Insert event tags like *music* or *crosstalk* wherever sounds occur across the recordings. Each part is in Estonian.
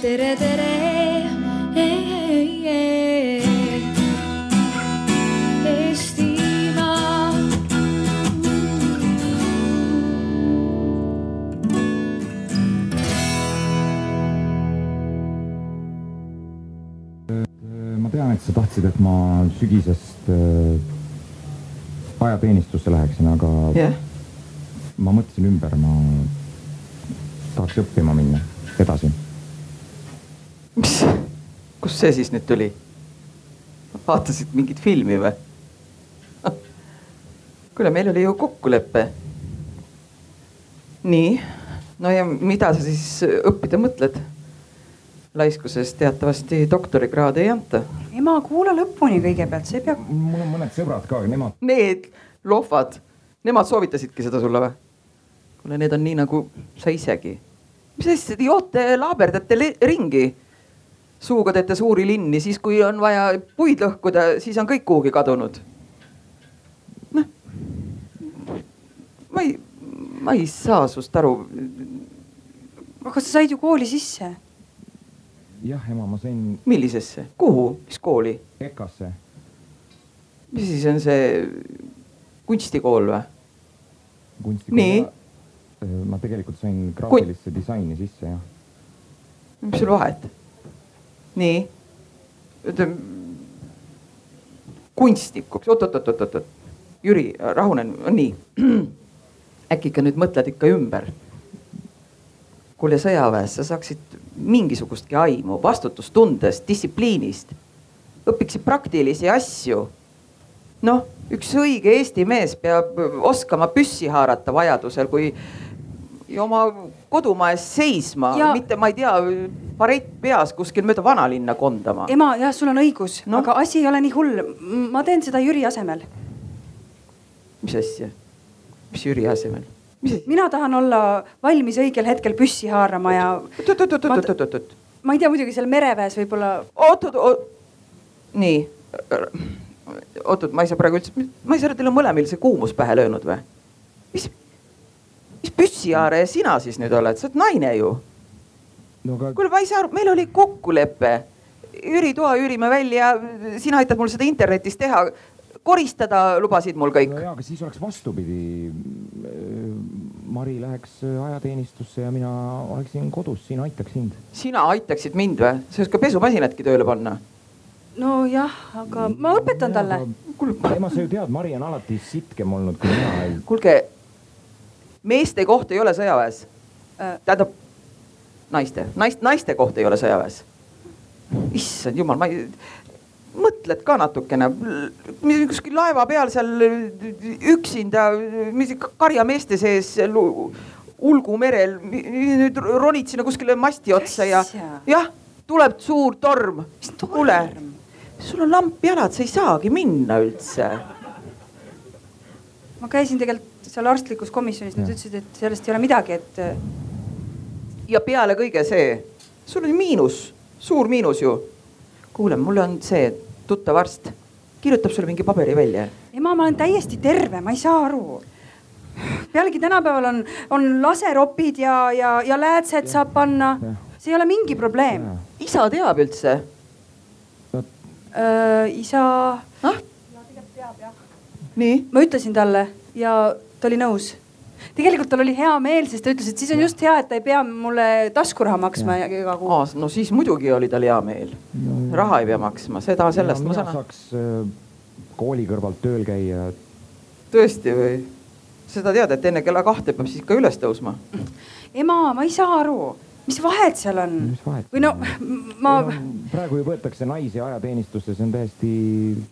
tere, tere. Eestimaa. ma tean, et sa tahtsid, et ma sügisest äh, ajateenistusse läheksin, aga jah, ma mõtlesin ümber, ma tahaks õppima minna edasi. mis, kust see siis nüüd tuli? vaatasid mingit filmi või? *laughs* kuule, meil oli ju kokkulepe. nii, no ja mida sa siis õppida mõtled? laiskusest teatavasti doktorikraadi ei anta. ema, kuula lõpuni kõigepealt, see peab, mul on mõned sõbrad ka, nemad, Need lohvad, nemad soovitasidki seda sulle või? kuule, need on nii nagu sa isegi. mis asja, te joote, laaberdate ringi. Suuga teete suuri linni, siis kui on vaja puid lõhkuda, siis on kõik kuhugi kadunud. noh, ma ei, ma ei saa sust aru. aga sa said ju kooli sisse. jah, ema, ma sain millisesse, kuhu, mis kooli, EKA-sse. mis siis on see kunstikool või? kunstikooli. Nii. ma tegelikult sain graafilisse disaini sisse jah. mis sul vahet? nii, ütleme kunstnikuks oot,, oot-oot-oot-oot-oot, Jüri, rahunen, nii. *clears throat* äkki ikka nüüd mõtled ikka ümber? kuule, sõjaväes sa saaksid mingisugustki aimu vastutustundest, distsipliinist, õpiksid praktilisi asju. noh, üks õige Eesti mees peab oskama püssi haarata vajadusel, kui ja oma kodumaa eest seisma ja... Mitte ma ei tea, barett peas kuskil mööda vanalinna kondama. ema, jah, sul on õigus no., aga asi ei ole nii hull. ma teen seda Jüri asemel. mis asja? mis Jüri asemel? mina tahan olla valmis õigel hetkel püssi haarama ja oot-oot-oot-oot-oot-oot, ma ei tea muidugi seal mereväes võib-olla, oot-oot-oot, nii. oot-oot, ma ei saa praegu üldse, ma ei saa aru, teil on mõlemil see kuumus pähe löönud või? mis, mis püssihaare sina siis nüüd oled, sa oled naine ju no aga kuule, ma ei saa aru, meil oli kokkulepe. Jüri toa üürime välja, sina aitad mul seda internetis teha. koristada lubasid mul kõik no. jaa, aga siis oleks vastupidi. Mari läheks ajateenistusse ja mina oleksin kodus, siin aitaks sind. sina aitaksid mind või? sa ei oska pesumasinatki tööle panna. nojah, aga ma õpetan talle. kuule, ema, sa ju tead, Mari on alati sitkem olnud kui mina. kuulge, meeste koht ei ole sõjaväes. Äh. tähendab naiste, naist, naiste koht ei ole sõjaväes. issand jumal, ma ei, mõtled ka natukene, kuskil laeva peal seal üksinda, mis karjameeste sees Ulgu merel, nüüd ronid sinna kuskile masti otsa ja jah, tuleb suur torm. Kuule, sul on lamp jalad, sa ei saagi minna üldse ma käisin tegelikult seal arstlikus komisjonis, nad ütlesid, et sellest ei ole midagi, et ja peale kõige see, sul on miinus, suur miinus ju. kuule, mul on see tuttav arst, kirjutab sulle mingi paberi välja. ema, ma olen täiesti terve, ma ei saa aru. pealegi tänapäeval on, on laseropid ja, ja, ja läätsed saab panna Jah.. see ei ole mingi probleem. isa teab üldse, isa, ah? nii, ma ütlesin talle ja ta oli nõus. Tegelikult tal oli hea meel, sest ta ütles, et siis on just hea, et ta ei pea mulle taskuraha maksma ja. iga kuu. no siis muidugi oli tal hea meel. raha ei pea maksma, seda sellest ma mina saan aru. saaks äh, kooli kõrvalt tööl käia. tõesti või? seda tead, et enne kella kahte peab siis ikka üles tõusma. ema, ma ei saa aru, mis vahet seal on või no ma No, praegu ju võetakse naisi ajateenistusse, see on täiesti.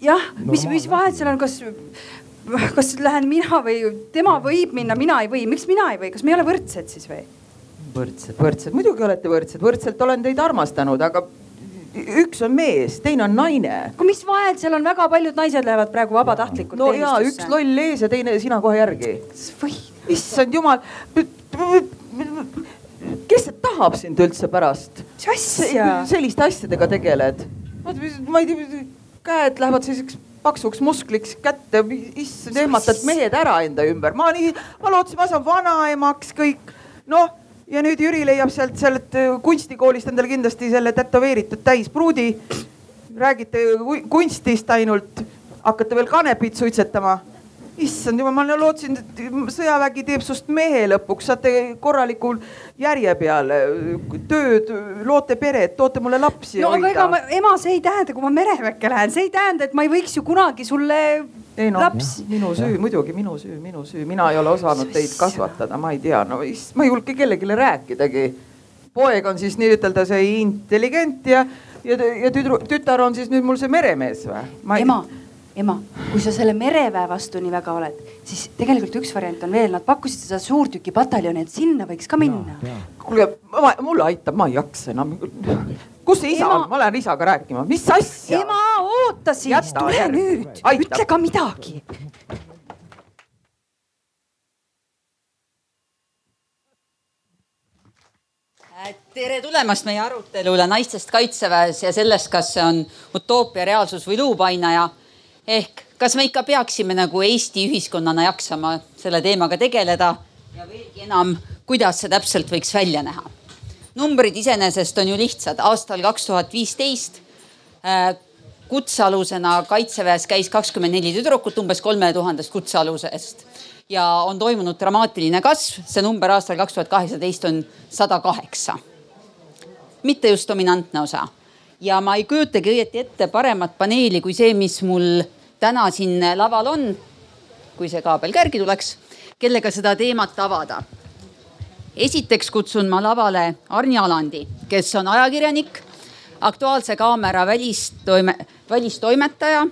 jah, mis, mis vahet seal on, kas, *laughs* kas lähen mina või tema võib minna, mina ei või, miks mina ei või, kas me ei ole võrdsed siis või? võrdsed, võrdsed, muidugi olete võrdsed, võrdselt olen teid armastanud, aga üks on mees, teine on naine aga mis vahet seal on, väga paljud naised lähevad praegu vabatahtlikult no ja üks. loll ees ja teine sina kohe järgi. issand jumal. kes see tahab sind üldse pärast? mis asja? selliste asjadega tegeled? ma ei tea, käed lähevad selliseks paksuks muskliks kätte, issand ehmatad mehed ära enda ümber, ma nii, ma lootsin, ma saan vanaemaks kõik. noh, ja nüüd Jüri leiab sealt, sealt kunstikoolist endale kindlasti selle tätoveeritud täispruudi. räägite kunstist ainult, hakkate veel kanepit suitsetama issand jumal, ma lootsin, et sõjavägi teeb sust mehe lõpuks, saate korralikul järje peale tööd, loote peret, toote mulle lapsi. no aga ega ma, ema, see ei tähenda, kui ma mereväkke lähen, see ei tähenda, et ma ei võiks ju kunagi sulle ei no, laps. minu süü, muidugi minu süü, minu süü, mina ei ole osanud teid kasvatada, ma ei tea, no ma ei julge kellelegi rääkidagi. poeg on siis nii-ütelda see intelligent ja, ja, ja tüdru, tütar on siis nüüd mul see meremees või? ema ema, kui sa selle mereväe vastu nii väga oled, siis tegelikult üks variant on veel, nad pakkusid seda suurtükipataljoni, et sinna võiks ka minna. kuulge, mulle aitab, ma ei jaksa enam. kus see isa ema... on, ma lähen isaga rääkima, mis asja? ema, oota siis, tule järg. nüüd, ütle ka midagi. tere tulemast meie arutelule naistest kaitseväes ja sellest, kas see on utoopia, reaalsus või luupainaja ehk kas me ikka peaksime nagu Eesti ühiskonnana jaksama selle teemaga tegeleda ja veelgi enam, kuidas see täpselt võiks välja näha? numbrid iseenesest on ju lihtsad, aastal kaks tuhat viisteist äh, kutsealusena kaitseväes käis kakskümmend neli tüdrukut umbes kolme tuhandest kutsealusest ja on toimunud dramaatiline kasv, see number aastal kaks tuhat kaheksateist on sada kaheksa. mitte just dominantne osa ja ma ei kujutagi õieti ette paremat paneeli kui see, mis mul täna siin laval on, kui see kaabel kärgi tuleks, kellega seda teemat avada. esiteks kutsun ma lavale Arni Alandi, kes on ajakirjanik, Aktuaalse Kaamera välistoime, välistoimetaja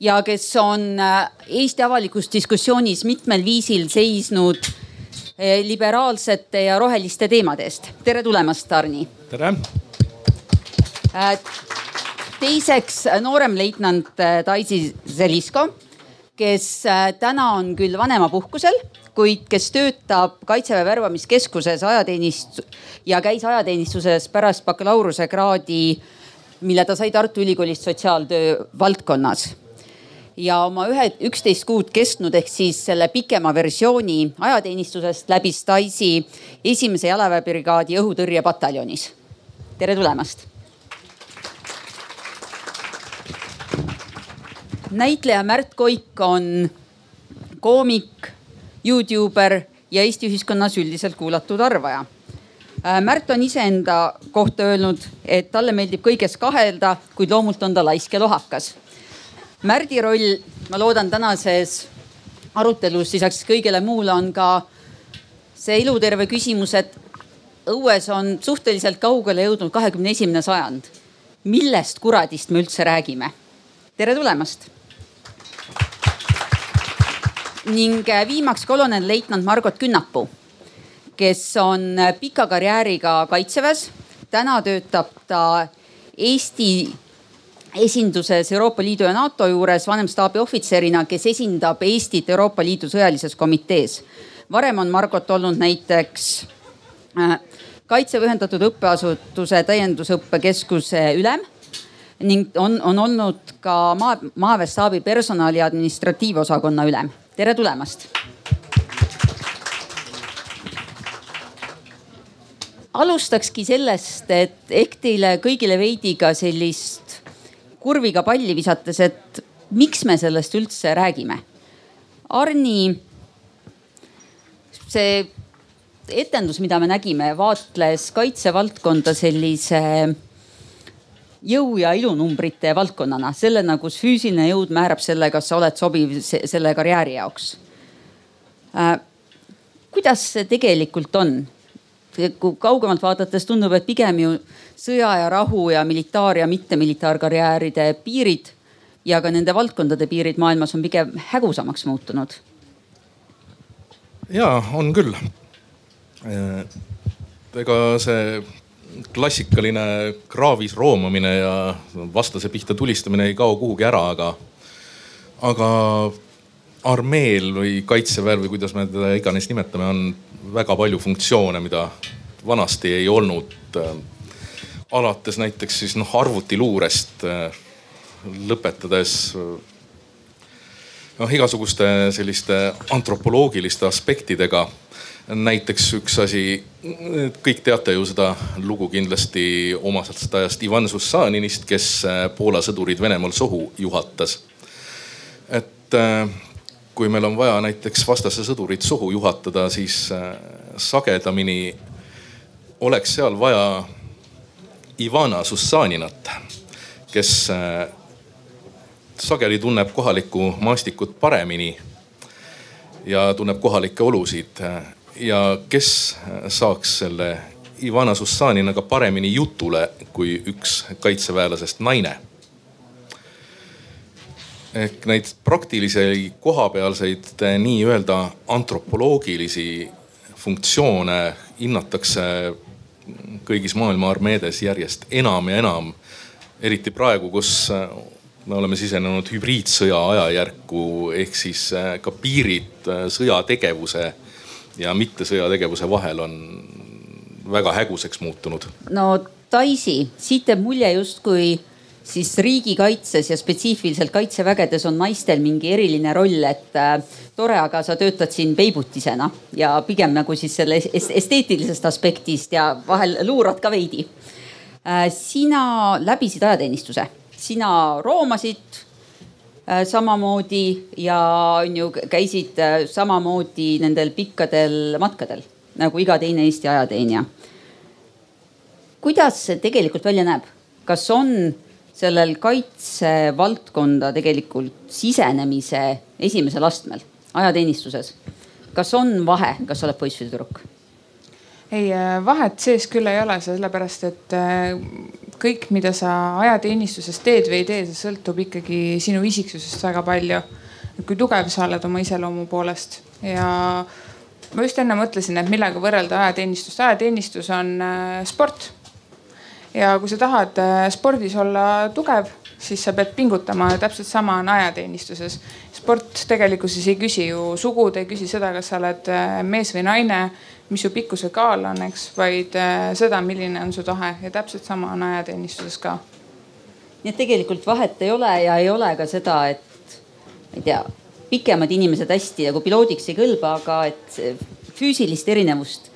ja kes on äh, Eesti avalikus diskussioonis mitmel viisil seisnud äh, liberaalsete ja roheliste teemade eest. tere tulemast, Arni. tere äh, teiseks nooremleitnant äh, Daisy Zelisko, kes äh, täna on küll vanemapuhkusel, kuid kes töötab Kaitseväe värbamiskeskuses ajateenist- ja käis ajateenistuses pärast bakalaureusekraadi, mille ta sai Tartu Ülikoolist sotsiaaltöö valdkonnas ja oma ühe, üksteist kuud kestnud ehk siis selle pikema versiooni ajateenistusest läbis Daisy esimese jalaväebrigaadi õhutõrjepataljonis. tere tulemast näitleja Märt Koik on koomik, Youtuber ja Eesti ühiskonnas üldiselt kuulatud arvaja. Äh, Märt on iseenda kohta öelnud, et talle meeldib kõiges kahelda, kuid loomult on ta laisk ja lohakas. Märdi roll, ma loodan tänases arutelus lisaks kõigele muule on ka see eluterve küsimus, et õues on suhteliselt kaugele jõudnud kahekümne esimene sajand. millest kuradist me üldse räägime? tere tulemast ning äh, viimaks kolonelleitnant Margot Künnapuu, kes on äh, pika karjääriga kaitseväes. täna töötab ta Eesti esinduses Euroopa Liidu ja NATO juures vanemstaabi ohvitserina, kes esindab Eestit Euroopa Liidu sõjalises komitees. varem on Margot olnud näiteks äh, Kaitseväe Ühendatud Õppeasutuse täiendusõppekeskuse ülem ning on, on olnud ka maa, maaväestaabi personali administratiivosakonna ülem tere tulemast. alustakski sellest, et ehk teile kõigile veidi ka sellist kurviga palli visates, et miks me sellest üldse räägime. Arni, see etendus, mida me nägime, vaatles kaitsevaldkonda sellise jõu ja ilunumbrite valdkonnana, sellena, kus füüsiline jõud määrab selle, kas sa oled sobiv selle karjääri jaoks äh,. kuidas see tegelikult on? kui kaugemalt vaadates tundub, et pigem ju sõja ja rahu ja militaar- ja mittemilitaarkarjääride piirid ja ka nende valdkondade piirid maailmas on pigem hägusamaks muutunud. ja on küll. Äh, ega see klassikaline kraavis roomamine ja vastase pihta tulistamine ei kao kuhugi ära, aga, aga armeel või kaitseväel või kuidas me teda iganes nimetame, on väga palju funktsioone, mida vanasti ei olnud. alates näiteks siis noh arvutiluurest lõpetades noh igasuguste selliste antropoloogiliste aspektidega näiteks üks asi, kõik teate ju seda lugu kindlasti omasest ajast Ivan Sussaninist, kes Poola sõdurid Venemaal sohu juhatas. et kui meil on vaja näiteks vastase sõdurit sohu juhatada, siis sagedamini oleks seal vaja Ivana Sussaninat, kes sageli tunneb kohalikku maastikut paremini ja tunneb kohalikke olusid ja kes saaks selle Ivana Sussaninaga paremini jutule kui üks kaitseväelasest naine. ehk neid praktilisi kohapealseid nii-öelda antropoloogilisi funktsioone hinnatakse kõigis maailma armeedes järjest enam ja enam. eriti praegu, kus me oleme sisenenud hübriidsõja ajajärku ehk siis ka piirid sõjategevuse ja mittesõjategevuse vahel on väga häguseks muutunud. no Daisy, siit jääb mulje justkui siis riigikaitses ja spetsiifiliselt kaitsevägedes on naistel mingi eriline roll, et äh, tore, aga sa töötad siin peibutisena ja pigem nagu siis selle esteetilisest aspektist ja vahel luurad ka veidi äh,. sina läbisid ajateenistuse, sina roomasid samamoodi ja on ju käisid äh, samamoodi nendel pikkadel matkadel nagu iga teine Eesti ajateenija. kuidas see tegelikult välja näeb, kas on sellel kaitsevaldkonda tegelikult sisenemise esimesel astmel ajateenistuses, kas on vahe, kas sa oled poiss või tüdruk? ei, äh, vahet sees küll ei ole, sellepärast et kõik, mida sa ajateenistuses teed või ei tee, see sõltub ikkagi sinu isiksusest väga palju. kui tugev sa oled oma iseloomu poolest ja ma just enne mõtlesin, et millega võrrelda ajateenistust. ajateenistus on äh, sport. ja kui sa tahad äh, spordis olla tugev, siis sa pead pingutama ja täpselt sama on ajateenistuses. sport tegelikkuses ei küsi ju sugu, ta ei küsi seda, kas sa oled äh, mees või naine mis su pikkuse kaal on, eks, vaid äh, seda, milline on su tahe ja täpselt sama on ajateenistuses ka. nii et tegelikult vahet ei ole ja ei ole ka seda, et ma ei tea, pikemad inimesed hästi nagu piloodiks ei kõlba, aga et füüsilist erinevust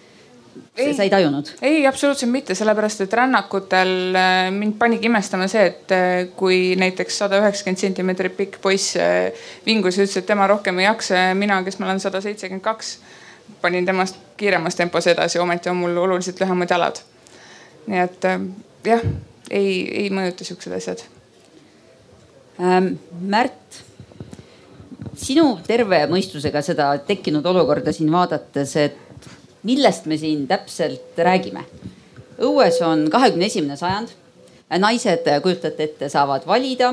ei, sa ei tajunud? ei, absoluutselt mitte, sellepärast et rännakutel äh, mind panigi imestama see, et äh, kui näiteks sada üheksakümmend sentimeetrit pikk poiss vingus ja ütles, et tema rohkem ei jaksa ja mina, kes ma olen sada seitsekümmend kaks panin temast kiiremas tempos edasi, ometi on mul oluliselt lühemad jalad. nii et äh, jah, ei, ei mõjuta siuksed asjad ähm,. Märt, sinu terve mõistusega seda tekkinud olukorda siin vaadates, et millest me siin täpselt räägime? õues on kahekümne esimene sajand. naised, kujutate ette, saavad valida,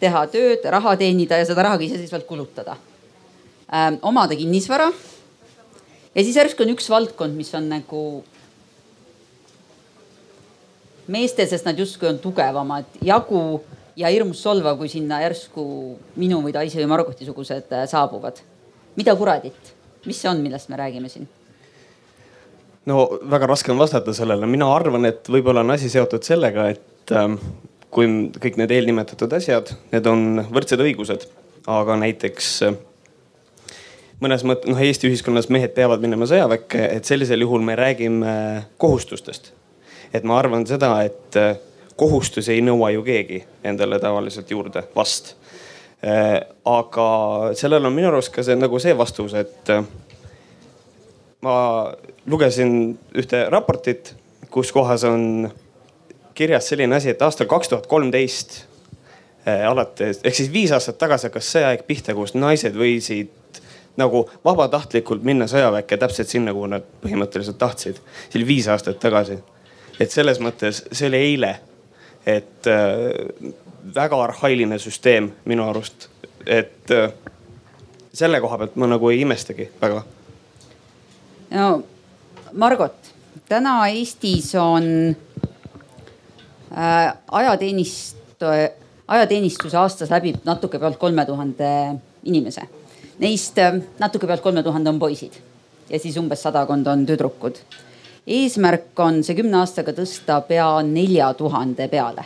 teha tööd, raha teenida ja seda raha ka iseseisvalt kulutada ähm,. omada kinnisvara ja siis järsku on üks valdkond, mis on nagu meestel, sest nad justkui on tugevamad, jagu ja hirmus solvav, kui sinna järsku minu või Daisy või Margoti sugused äh, saabuvad. mida kuradit, mis see on, millest me räägime siin? No väga raske on vastata sellele, mina arvan, et võib-olla on asi seotud sellega, et ähm, kui kõik need eelnimetatud asjad, need on võrdsed õigused, aga näiteks äh, mõnes mõttes noh, Eesti ühiskonnas mehed peavad minema sõjaväkke, et sellisel juhul me räägime kohustustest. et ma arvan seda, et äh, kohustusi ei nõua ju keegi endale tavaliselt juurde vast. Äh, aga sellel on minu arust ka see nagu see vastus, et ma lugesin ühte raportit, kus kohas on kirjas selline asi, et aastal kaks tuhat kolmteist alates ehk siis viis aastat tagasi hakkas sõjaaeg pihta, kus naised võisid nagu vabatahtlikult minna sõjaväkke täpselt sinna, kuhu nad põhimõtteliselt tahtsid. see oli viis aastat tagasi. et selles mõttes see oli eile. et äh, väga arhailine süsteem minu arust, et äh, selle koha pealt ma nagu ei imestagi väga. No Margot, täna Eestis on äh, ajateenist, ajateenistuse aastas läbib natuke pealt kolme tuhande inimese Neist äh, natuke pealt kolme tuhande on poisid ja siis umbes sadakond on tüdrukud. eesmärk on see kümne aastaga tõsta pea nelja tuhande peale,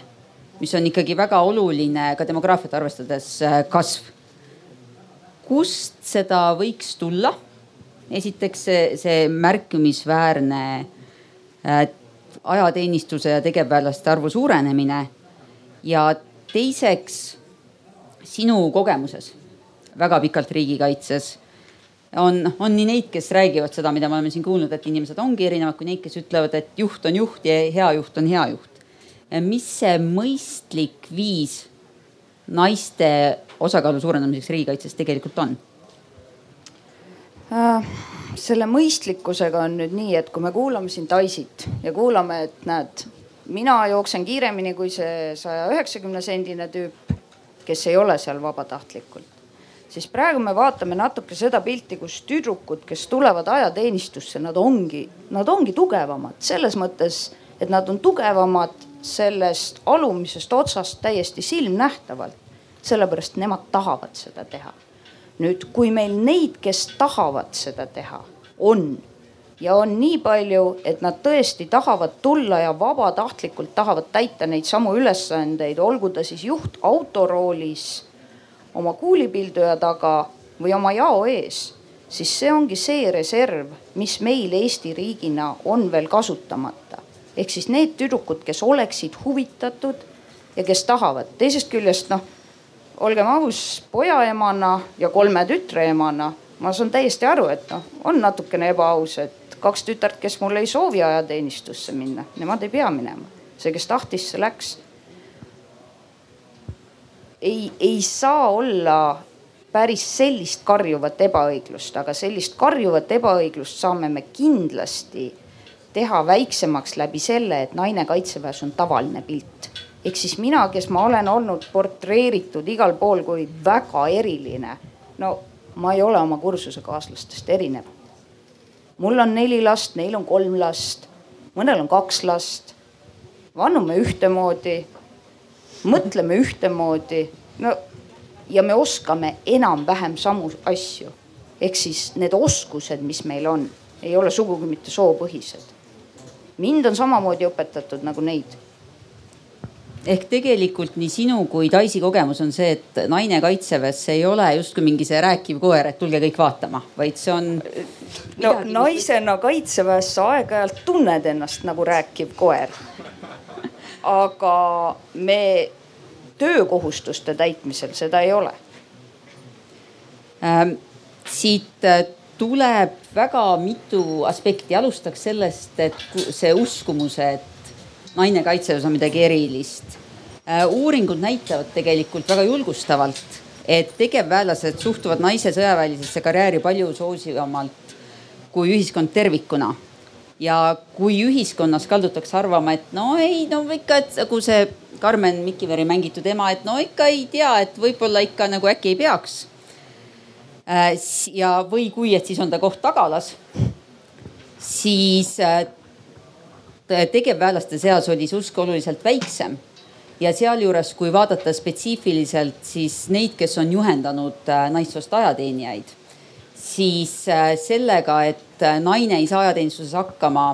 mis on ikkagi väga oluline ka demograafiat arvestades äh, kasv. kust seda võiks tulla? Esiteks see, see märkimisväärne äh, ajateenistuse ja tegevväelaste arvu suurenemine. ja teiseks sinu kogemuses väga pikalt riigikaitses on, on nii neid, kes räägivad seda, mida me oleme siin kuulnud, et inimesed ongi erinevad, kui neid, kes ütlevad, et juht on juht ja hea juht on hea juht. mis see mõistlik viis naiste osakaalu suurendamiseks riigikaitses tegelikult on? Selle mõistlikkusega on nüüd nii, et kui me kuulame siin Taisit ja kuulame, et näed, mina jooksen kiiremini kui see saja üheksakümne sendine tüüp, kes ei ole seal vabatahtlikult siis praegu me vaatame natuke seda pilti, kus tüdrukud, kes tulevad ajateenistusse, nad ongi, nad ongi tugevamad selles mõttes, et nad on tugevamad sellest alumisest otsast täiesti silmnähtavalt. sellepärast nemad tahavad seda teha. Nüüd, kui meil neid, kes tahavad seda teha, on ja on nii palju, et nad tõesti tahavad tulla ja vabatahtlikult tahavad täita neid samu ülesandeid, olgu ta siis juht autoroolis oma kuulipilduja taga või oma jao ees, siis see ongi see reserv, mis meil Eesti riigina on veel kasutamata. ehk siis need tüdrukud, kes oleksid huvitatud ja kes tahavad, teisest küljest noh, olgem aus, pojaemana ja kolme tütre emana ma saan täiesti aru, et noh, on natukene ebaaus, et kaks tütart, kes mul ei soovi ajateenistusse minna, nemad ei pea minema. see, kes tahtis, see läks ei, ei saa olla päris sellist karjuvat ebaõiglust, aga sellist karjuvat ebaõiglust saame me kindlasti teha väiksemaks läbi selle, et naine kaitseväes on tavaline pilt. Ehk siis mina, kes ma olen olnud portreeritud igal pool kui väga eriline, no ma ei ole oma kursusekaaslastest erinev. mul on neli last, neil on kolm last, mõnel on kaks last. vannume ühtemoodi mõtleme ühtemoodi, no ja me oskame enam-vähem samu asju. ehk siis need oskused, mis meil on, ei ole sugugi mitte soopõhised. mind on samamoodi õpetatud nagu neid ehk tegelikult nii sinu kui Daisy kogemus on see, et naine kaitseväes ei ole justkui mingi see rääkiv koer, et tulge kõik vaatama, vaid see on. no naisena kaitseväes sa aeg-ajalt tunned ennast nagu rääkiv koer aga me töökohustuste täitmisel seda ei ole ähm,. siit äh, tuleb väga mitu aspekti, alustaks sellest, et see uskumus, et naine kaitseväes on midagi erilist. Uuringud näitavad tegelikult väga julgustavalt, et tegevväelased suhtuvad naise sõjaväelisesse karjääri palju soosivamalt kui ühiskond tervikuna ja kui ühiskonnas kaldutakse arvama, et no ei, no ikka, et nagu see Karmen Mikiveri mängitud ema, et no ikka ei tea, et võib-olla ikka nagu äkki ei peaks. Äh, ja, või kui, et siis on ta koht tagalas. siis äh, tegevväelaste seas oli see usk oluliselt väiksem ja sealjuures, kui vaadata spetsiifiliselt, siis neid, kes on juhendanud äh, naissoost ajateenijaid siis äh, sellega, et äh, naine ei saa ajateenistuses hakkama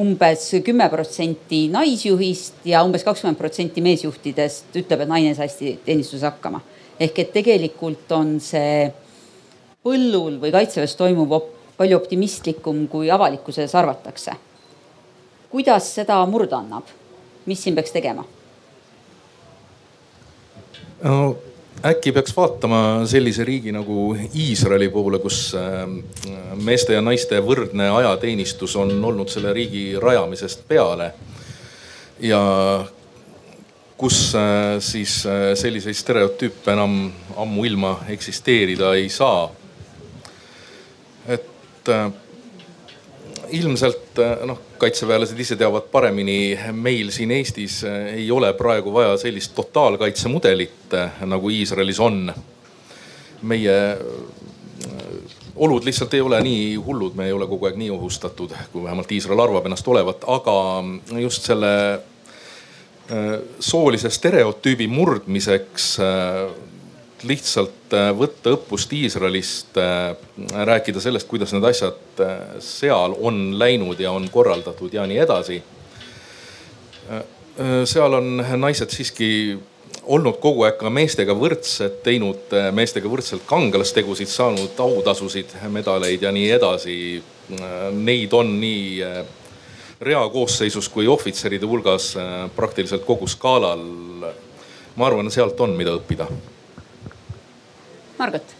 umbes kümme protsenti naisjuhist ja umbes kakskümmend protsenti meesjuhtidest ütleb, et naine ei saa hästi teenistuses hakkama. ehk et tegelikult on see põllul või kaitseväes toimuv op palju optimistlikum, kui avalikkuses arvatakse. kuidas seda murda annab, mis siin peaks tegema? No äkki peaks vaatama sellise riigi nagu Iisraeli poole, kus ähm, meeste ja naiste võrdne ajateenistus on olnud selle riigi rajamisest peale. ja kus äh, siis äh, selliseid stereotüüpe enam ammuilma eksisteerida ei saa. et äh, ilmselt noh, kaitseväelased ise teavad paremini, meil siin Eestis ei ole praegu vaja sellist totaalkaitsemudelit nagu Iisraelis on. meie olud lihtsalt ei ole nii hullud, me ei ole kogu aeg nii ohustatud, kui vähemalt Iisrael arvab ennast olevat, aga just selle soolise stereotüübi murdmiseks lihtsalt äh, võtta õppust Iisraelist, äh, rääkida sellest, kuidas need asjad äh, seal on läinud ja on korraldatud ja nii edasi. seal on naised siiski olnud kogu aeg ka meestega võrdsed, teinud meestega võrdselt kangelastegusid, saanud autasusid, medaleid ja nii edasi. Neid on nii reakoosseisus kui ohvitseride hulgas praktiliselt kogu skaalal. ma arvan, sealt on, mida õppida. Margot.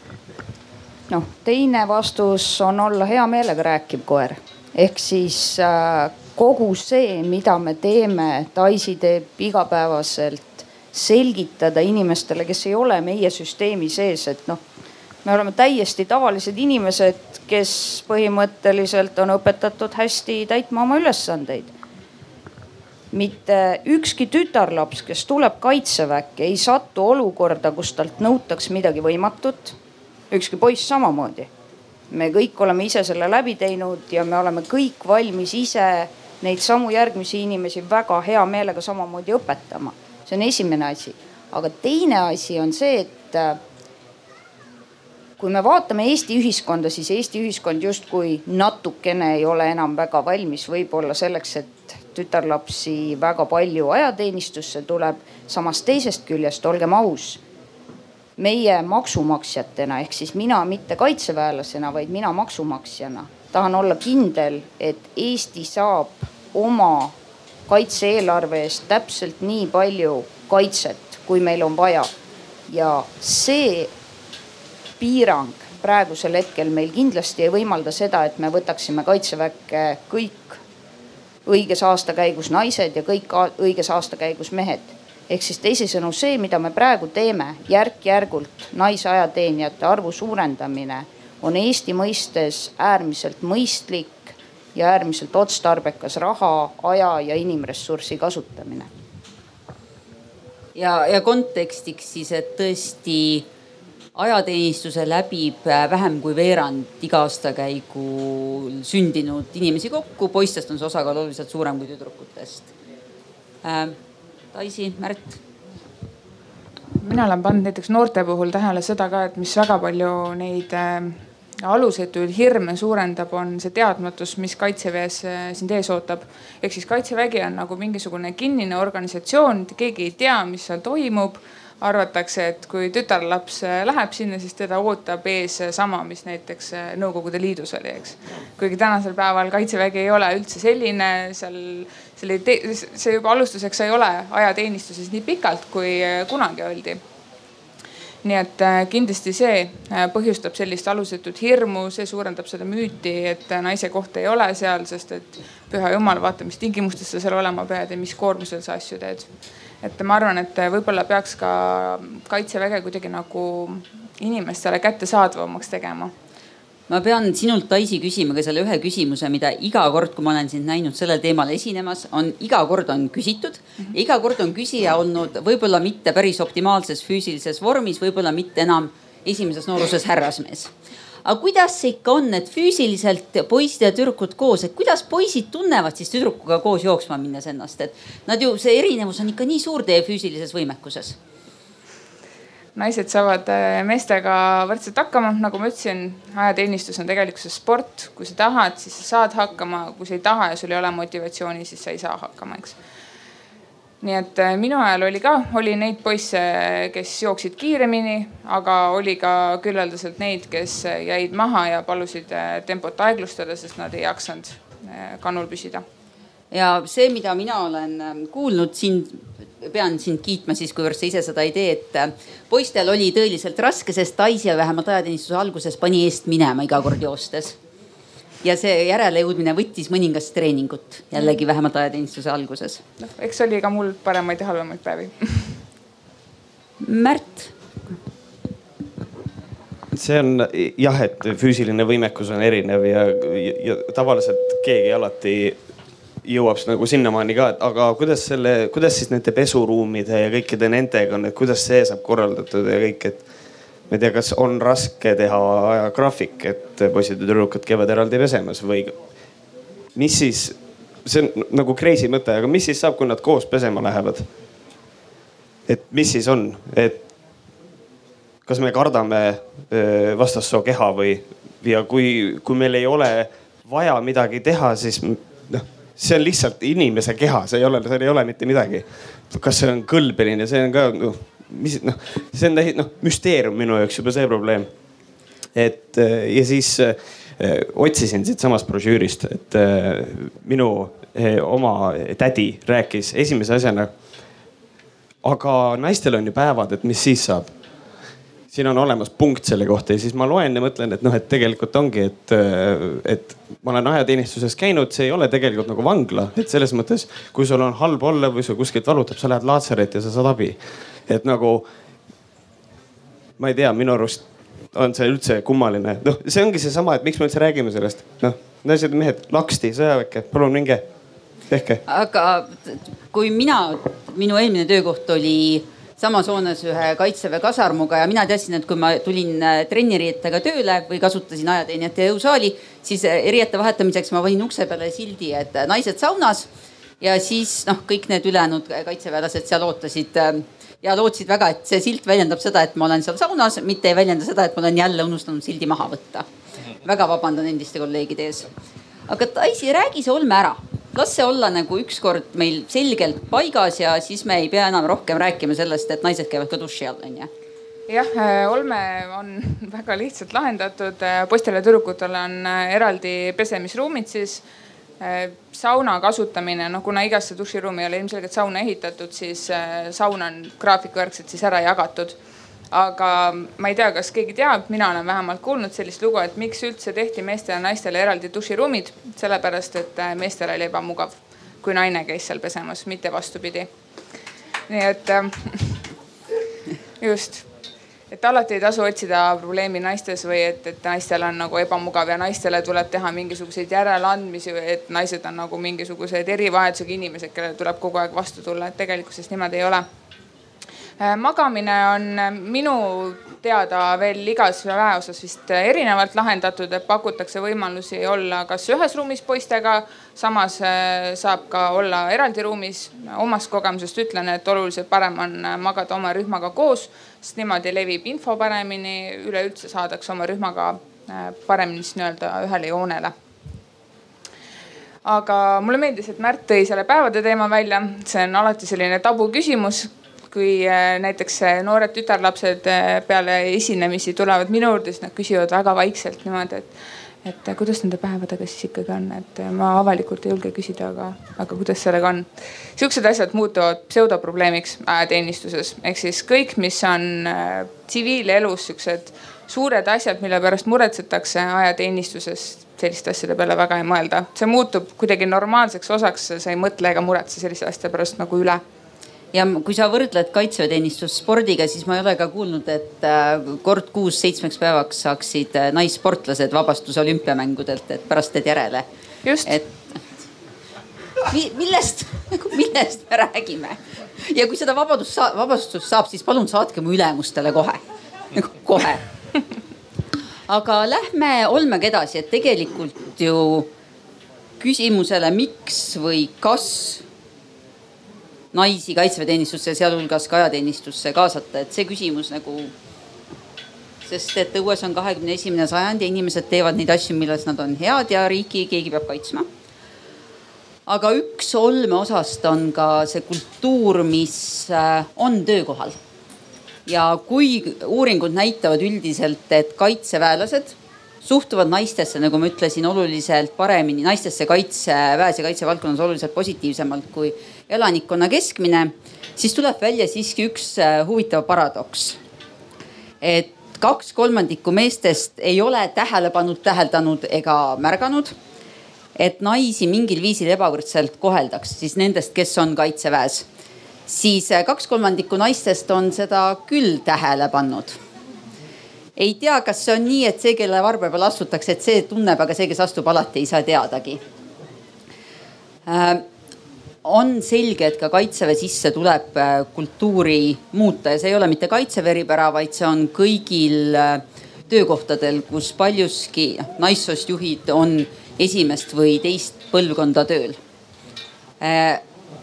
noh, teine vastus on olla hea meelega rääkiv koer ehk siis äh, kogu see, mida me teeme, Daisy teeb igapäevaselt selgitada inimestele, kes ei ole meie süsteemi sees, et noh, me oleme täiesti tavalised inimesed, kes põhimõtteliselt on õpetatud hästi täitma oma ülesandeid. Mitte ükski tütarlaps, kes tuleb kaitseväkke, ei satu olukorda, kus talt nõutakse midagi võimatut. ükski poiss samamoodi. me kõik oleme ise selle läbi teinud ja me oleme kõik valmis ise neid samu järgmisi inimesi väga hea meelega samamoodi õpetama see on esimene asi. aga teine asi on see, et äh, kui me vaatame Eesti ühiskonda, siis Eesti ühiskond justkui natukene ei ole enam väga valmis võib-olla selleks, et tütarlapsi väga palju ajateenistusse tuleb. samas teisest küljest, olgem aus, meie maksumaksjatena ehk siis mina mitte kaitseväelasena, vaid mina maksumaksjana tahan olla kindel, et Eesti saab oma kaitse-eelarve eest täpselt nii palju kaitset, kui meil on vaja. ja see piirang praegusel hetkel meil kindlasti ei võimalda seda, et me võtaksime kaitseväkke kõik õiges aastakäigus naised ja kõik õiges aastakäigus mehed. ehk siis teisisõnu see, mida me praegu teeme, järk-järgult naisajateenijate arvu suurendamine on Eesti mõistes äärmiselt mõistlik ja äärmiselt otstarbekas raha, aja ja inimressursi kasutamine. ja, ja kontekstiks siis, et tõesti ajateenistuse läbib vähem kui veerand iga aastakäigul sündinud inimesi kokku, poistest on see osakaal oluliselt suurem kui tüdrukutest äh,. Daisy, Märt mina olen pannud näiteks noorte puhul tähele seda ka, et mis väga palju neid äh, alusetuid hirme suurendab, on see teadmatus, mis kaitseväes äh, sind ees ootab. ehk siis kaitsevägi on nagu mingisugune kinnine organisatsioon, keegi ei tea, mis seal toimub arvatakse, et kui tütarlaps äh, läheb sinna, siis teda ootab ees sama, mis näiteks äh, Nõukogude Liidus oli, eks. kuigi tänasel päeval kaitsevägi ei ole üldse selline, seal, selle, see juba alustuseks ei ole ajateenistuses nii pikalt, kui kunagi oldi nii et äh, kindlasti see äh, põhjustab sellist alusetut hirmu, see suurendab seda müüti, et äh, naise koht ei ole seal, sest et püha jumal, vaata, mis tingimustes sa seal olema pead ja mis koormusel sa asju teed. Et ma arvan, et võib-olla peaks ka kaitseväge kuidagi nagu inimestele kättesaadavamaks tegema ma pean sinult, Daisy, küsima ka selle ühe küsimuse, mida iga kord, kui ma olen sind näinud sellel teemal esinemas, on iga kord on küsitud mm. -hmm. iga kord on küsija olnud võib-olla mitte päris optimaalses füüsilises vormis, võib-olla mitte enam esimeses nooruses härrasmees aga kuidas see ikka on, et füüsiliselt poisid ja tüdrukud koos, et kuidas poisid tunnevad siis tüdrukuga koos jooksma minnes ennast, et nad ju, see erinevus on ikka nii suur teie füüsilises võimekuses naised saavad äh, meestega võrdselt hakkama, nagu ma ütlesin, ajateenistus on tegelikkuses sport, kui sa tahad, siis sa saad hakkama, kui sa ei taha ja sul ei ole motivatsiooni, siis sa ei saa hakkama, eks. Nii et äh, minu ajal oli ka, oli neid poisse, kes jooksid kiiremini, aga oli ka küllaldaselt neid, kes jäid maha ja palusid äh, tempot aeglustada, sest nad ei jaksanud kannul püsida ja see, mida mina olen ähm, kuulnud sind pean sind kiitma siis, kuivõrd sa ise seda ei tee, et äh, poistel oli tõeliselt raske, sest Daisy vähemalt ajateenistuse alguses pani eest minema iga kord joostes. Ja see järelejõudmine võttis mõningast treeningut jällegi vähemalt ajateenistuse alguses. noh, eks oli ka mul paremaid ja halvemaid päevi *laughs* Märt see on jah, et füüsiline võimekus on erinev ja, ja, ja tavaliselt keegi alati jõuab nagu sinnamaani ka, et aga kuidas selle, kuidas siis nende pesuruumide ja kõikide nendega on, et kuidas see saab korraldatud ja kõik, et. Ma ei tea, kas on raske teha ajagraafik, et poisid ja tüdrukud käivad eraldi pesemas või mis siis, see on nagu crazy mõte, aga mis siis saab, kui nad koos pesema lähevad? et mis siis on, et kas me kardame vastassoo keha või, ja kui, kui meil ei ole vaja midagi teha, siis noh see on lihtsalt inimese keha, see ei ole, seal ei ole mitte midagi. kas see on kõlbeline, see on ka noh, mis noh, see on täi-, noh müsteerium minu jaoks juba see probleem. et ja siis äh, otsisin siitsamast brošüürist, et äh, minu äh, oma tädi rääkis esimese asjana. aga naistel on ju päevad, et mis siis saab siin on olemas punkt selle kohta ja siis ma loen ja mõtlen, et noh, et tegelikult ongi, et, et ma olen ajateenistuses käinud, see ei ole tegelikult nagu vangla, et selles mõttes, kui sul on halb olla või sul kuskilt valutab, sa lähed laatsaretti ja sa saad abi. Et nagu ma ei tea, minu arust on see üldse kummaline, noh, see ongi seesama, et miks me üldse räägime sellest, noh, naised ja mehed, laksti, sõjaväkke, palun minge, tehke. aga kui mina, minu eelmine töökoht oli samas hoones ühe kaitseväe kasarmuga ja mina teadsin, et kui ma tulin äh, trenniriietega tööle või kasutasin ajateenijate jõusaali, siis äh, riiete vahetamiseks ma panin ukse peale sildi, et äh, naised saunas. ja siis noh, kõik need ülejäänud kaitseväelased seal ootasid ja lootsid väga, et see silt väljendab seda, et ma olen seal saunas, mitte ei väljenda seda, et ma olen jälle unustanud sildi maha võtta. väga vabandan endiste kolleegide ees. aga Daisy, räägi see olme ära las see olla nagu ükskord meil selgelt paigas ja siis me ei pea enam rohkem rääkima sellest, et naised käivad ka duši all, onju jah, olme on *laughs* väga lihtsalt lahendatud, poistel ja tüdrukutel on eraldi pesemisruumid siis. Sauna kasutamine, noh kuna igasse duširuumi ei ole ilmselgelt sauna ehitatud, siis saun on graafikujärgselt siis ära jagatud aga ma ei tea, kas keegi teab, mina olen vähemalt kuulnud sellist lugu, et miks üldse tehti meestele ja naistele eraldi duširuumid. sellepärast, et äh, meestel oli ebamugav, kui naine käis seal pesemas, mitte vastupidi. nii et äh, *laughs* just, et alati ei tasu otsida probleemi naistes või et, et naistel on nagu ebamugav ja naistele tuleb teha mingisuguseid järeleandmisi et naised on nagu mingisugused erivajadusega inimesed, kellele tuleb kogu aeg vastu tulla, et tegelikkuses niimoodi ei ole magamine on äh, minu teada veel igas väeosas vist äh, erinevalt lahendatud, et pakutakse võimalusi olla kas ühes ruumis poistega, samas saab ka olla eraldi ruumis. omast kogemusest ütlen, et oluliselt parem on magada oma rühmaga koos, sest niimoodi levib info paremini, üleüldse saadakse oma rühmaga paremini siis nii-öelda ühele joonele. Aga mulle meeldis, et Märt tõi selle päevade teema välja, see on alati selline tabuküsimus, kui äh, näiteks äh, noored tütarlapsed äh, peale esinemisi tulevad minu juurde, siis nad küsivad väga vaikselt niimoodi, et et kuidas nende päevadega siis ikkagi on, et ma avalikult ei julge küsida, aga, aga kuidas sellega on. sihukesed asjad muutuvad pseudoprobleemiks ajateenistuses, ehk siis kõik, mis on tsiviilelus siuksed suured asjad, mille pärast muretsetakse ajateenistuses, selliste asjade peale väga ei mõelda. see muutub kuidagi normaalseks osaks, sa ei mõtle ega muretse selliste asjade pärast nagu üle ja kui sa võrdled kaitseväeteenistust spordiga, siis ma ei ole ka kuulnud, et äh, kord kuus seitsmeks päevaks saaksid äh, naissportlased vabastuse olümpiamängudelt, et pärast teed järele. et millest, *laughs* millest me räägime ja kui seda vabadust, vabastust saab, siis palun saatke mu ülemustele kohe, nagu kohe. aga lähme olmega edasi, et tegelikult ju küsimusele, miks või kas naisi kaitseväeteenistusse, sealhulgas ka ajateenistusse kaasata, et see küsimus nagu. sest et õues on kahekümne esimene sajand ja inimesed teevad neid asju, milles nad on head ja riiki keegi peab kaitsma. aga üks olmeosast on ka see kultuur, mis äh, on töökohal. ja kui uuringud näitavad üldiselt, et kaitseväelased suhtuvad naistesse, nagu ma ütlesin, oluliselt paremini, naistesse kaitseväes ja kaitsevaldkonnas oluliselt positiivsemalt kui elanikkonna keskmine, siis tuleb välja siiski üks äh, huvitav paradoks. et kaks kolmandikku meestest ei ole tähele pannud, täheldanud ega märganud, et naisi mingil viisil ebavõrdselt koheldaks, siis nendest, kes on kaitseväes. siis äh, kaks kolmandikku naistest on seda küll tähele pannud ei tea, kas see on nii, et see, kelle varba peale astutakse, et see tunneb, aga see, kes astub, alati ei saa teadagi äh, on selge, et ka kaitseväe sisse tuleb äh, kultuuri muuta ja see ei ole mitte kaitseväe eripära, vaid see on kõigil äh, töökohtadel, kus paljuski noh, naissoost juhid on esimest või teist põlvkonda tööl.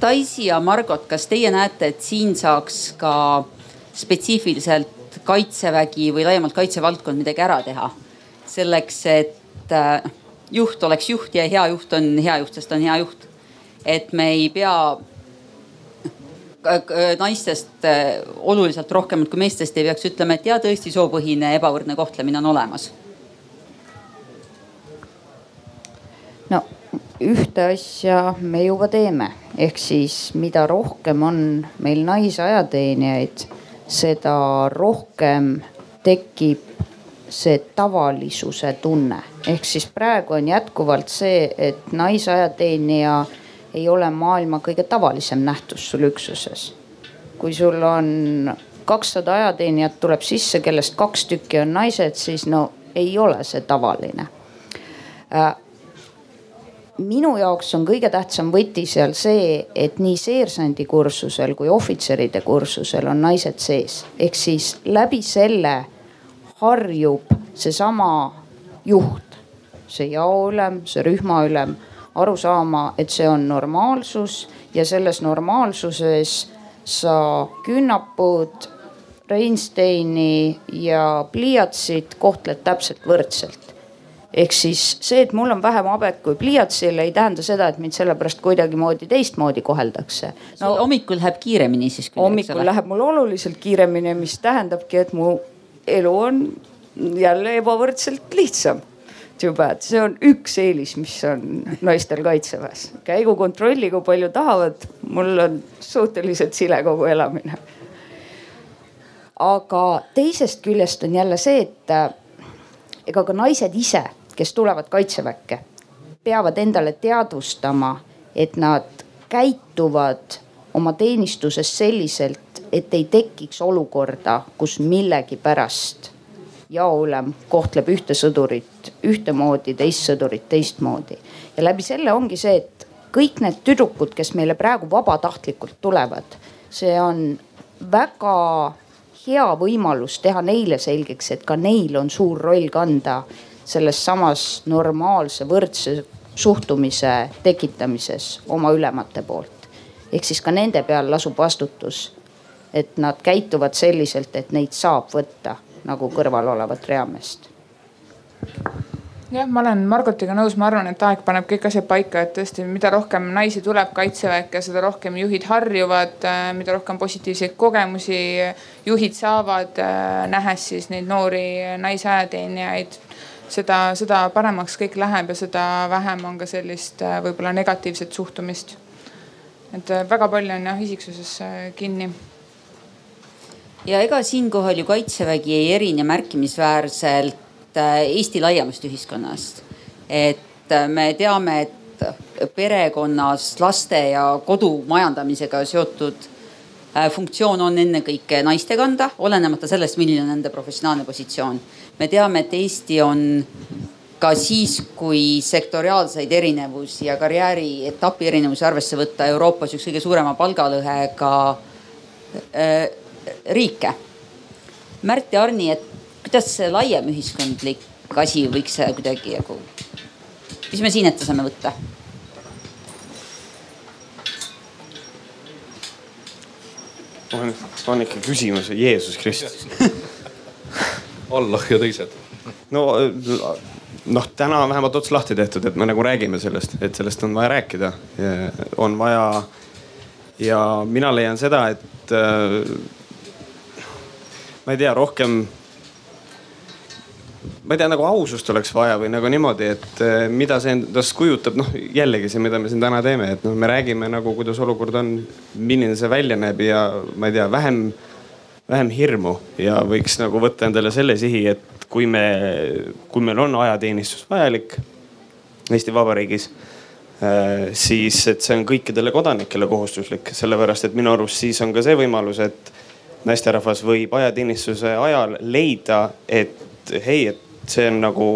Daisy ja Margot, kas teie näete, et siin saaks ka spetsiifiliselt kaitsevägi või laiemalt kaitsevaldkond midagi ära teha. selleks, et äh, juht oleks juht ja hea juht on hea juht, sest ta on hea juht. Et me ei pea naistest äh, oluliselt rohkem kui meestest ei peaks ütlema, et ja tõesti soopõhine ebavõrdne kohtlemine on olemas? no ühte asja me juba teeme, ehk siis mida rohkem on meil naisajateenijaid, seda rohkem tekib see tavalisuse tunne. ehk siis praegu on jätkuvalt see, et naisajateenija ei ole maailma kõige tavalisem nähtus sul üksuses. kui sul on kakssada ajateenijat tuleb sisse, kellest kaks tükki on naised, siis no ei ole see tavaline äh, minu jaoks on kõige tähtsam võti seal see, et nii seersandi kursusel kui ohvitseride kursusel on naised sees. ehk siis läbi selle harjub seesama juht, see jaoülem, see rühmaülem aru saama, et see on normaalsus ja selles normaalsuses sa künnapud, Reinsteini ja pliiatsit kohtled täpselt võrdselt ehk siis see, et mul on vähem habet kui pliiatsil, ei tähenda seda, et mind sellepärast kuidagimoodi teistmoodi koheldakse no,. hommikul läheb kiiremini siis küll? hommikul läheb mul oluliselt kiiremini, mis tähendabki, et mu elu on jälle ebavõrdselt lihtsam. Too bad, see on üks eelis, mis on naistel kaitseväes. käigu kontrolli, kui palju tahavad, mul on suhteliselt sile kogu elamine. aga teisest küljest on jälle see, et ega ka naised ise kes tulevad kaitseväkke, peavad endale teadvustama, et nad käituvad oma teenistuses selliselt, et ei tekiks olukorda, kus millegipärast jaoülem kohtleb ühte sõdurit ühtemoodi, teist sõdurit teistmoodi. ja läbi selle ongi see, et kõik need tüdrukud, kes meile praegu vabatahtlikult tulevad, see on väga hea võimalus teha neile selgeks, et ka neil on suur roll kanda selles samas normaalse võrdse suhtumise tekitamises oma ülemate poolt. ehk siis ka nende peal lasub vastutus, et nad käituvad selliselt, et neid saab võtta nagu kõrval olevat reameest jah, ma olen Margotiga nõus, ma arvan, et aeg paneb kõik asjad paika, et tõesti, mida rohkem naisi tuleb kaitseväkke, seda rohkem juhid harjuvad, äh, mida rohkem positiivseid kogemusi juhid saavad, äh, nähes siis neid noori naisajateenijaid seda, seda paremaks kõik läheb ja seda vähem on ka sellist äh, võib-olla negatiivset suhtumist. et väga palju on jah isiksuses kinni. Ja ega siinkohal ju kaitsevägi ei erine märkimisväärselt Eesti laiemast ühiskonnast. et me teame, et perekonnas laste ja kodu majandamisega seotud funktsioon on ennekõike naiste kanda, olenemata sellest, milline on nende professionaalne positsioon me teame, et Eesti on ka siis, kui sektoriaalseid erinevusi ja karjääri etapi erinevusi arvesse võtta, Euroopas üks kõige suurema palgalõhega äh, riike. Märt ja Arni, et kuidas see laiem ühiskondlik asi võiks kuidagi nagu, mis me siin ette saame võtta? on, on ikka küsimus, Jeesus Kristus *laughs* Allah ja teised. no noh, täna on vähemalt ots lahti tehtud, et me nagu räägime sellest, et sellest on vaja rääkida. on vaja ja mina leian seda, et äh, ma ei tea, rohkem ma ei tea, nagu ausust oleks vaja või nagu niimoodi, et äh, mida see endast kujutab, noh jällegi see, mida me siin täna teeme, et noh, me räägime nagu, kuidas olukord on, milline see välja näeb ja ma ei tea, vähem vähem hirmu ja võiks nagu võtta endale selle sihi, et kui me, kui meil on ajateenistus vajalik Eesti Vabariigis, äh, siis, et see on kõikidele kodanikele kohustuslik, sellepärast et minu arust siis on ka see võimalus, et naisterahvas võib ajateenistuse ajal leida, et hei, et see on nagu,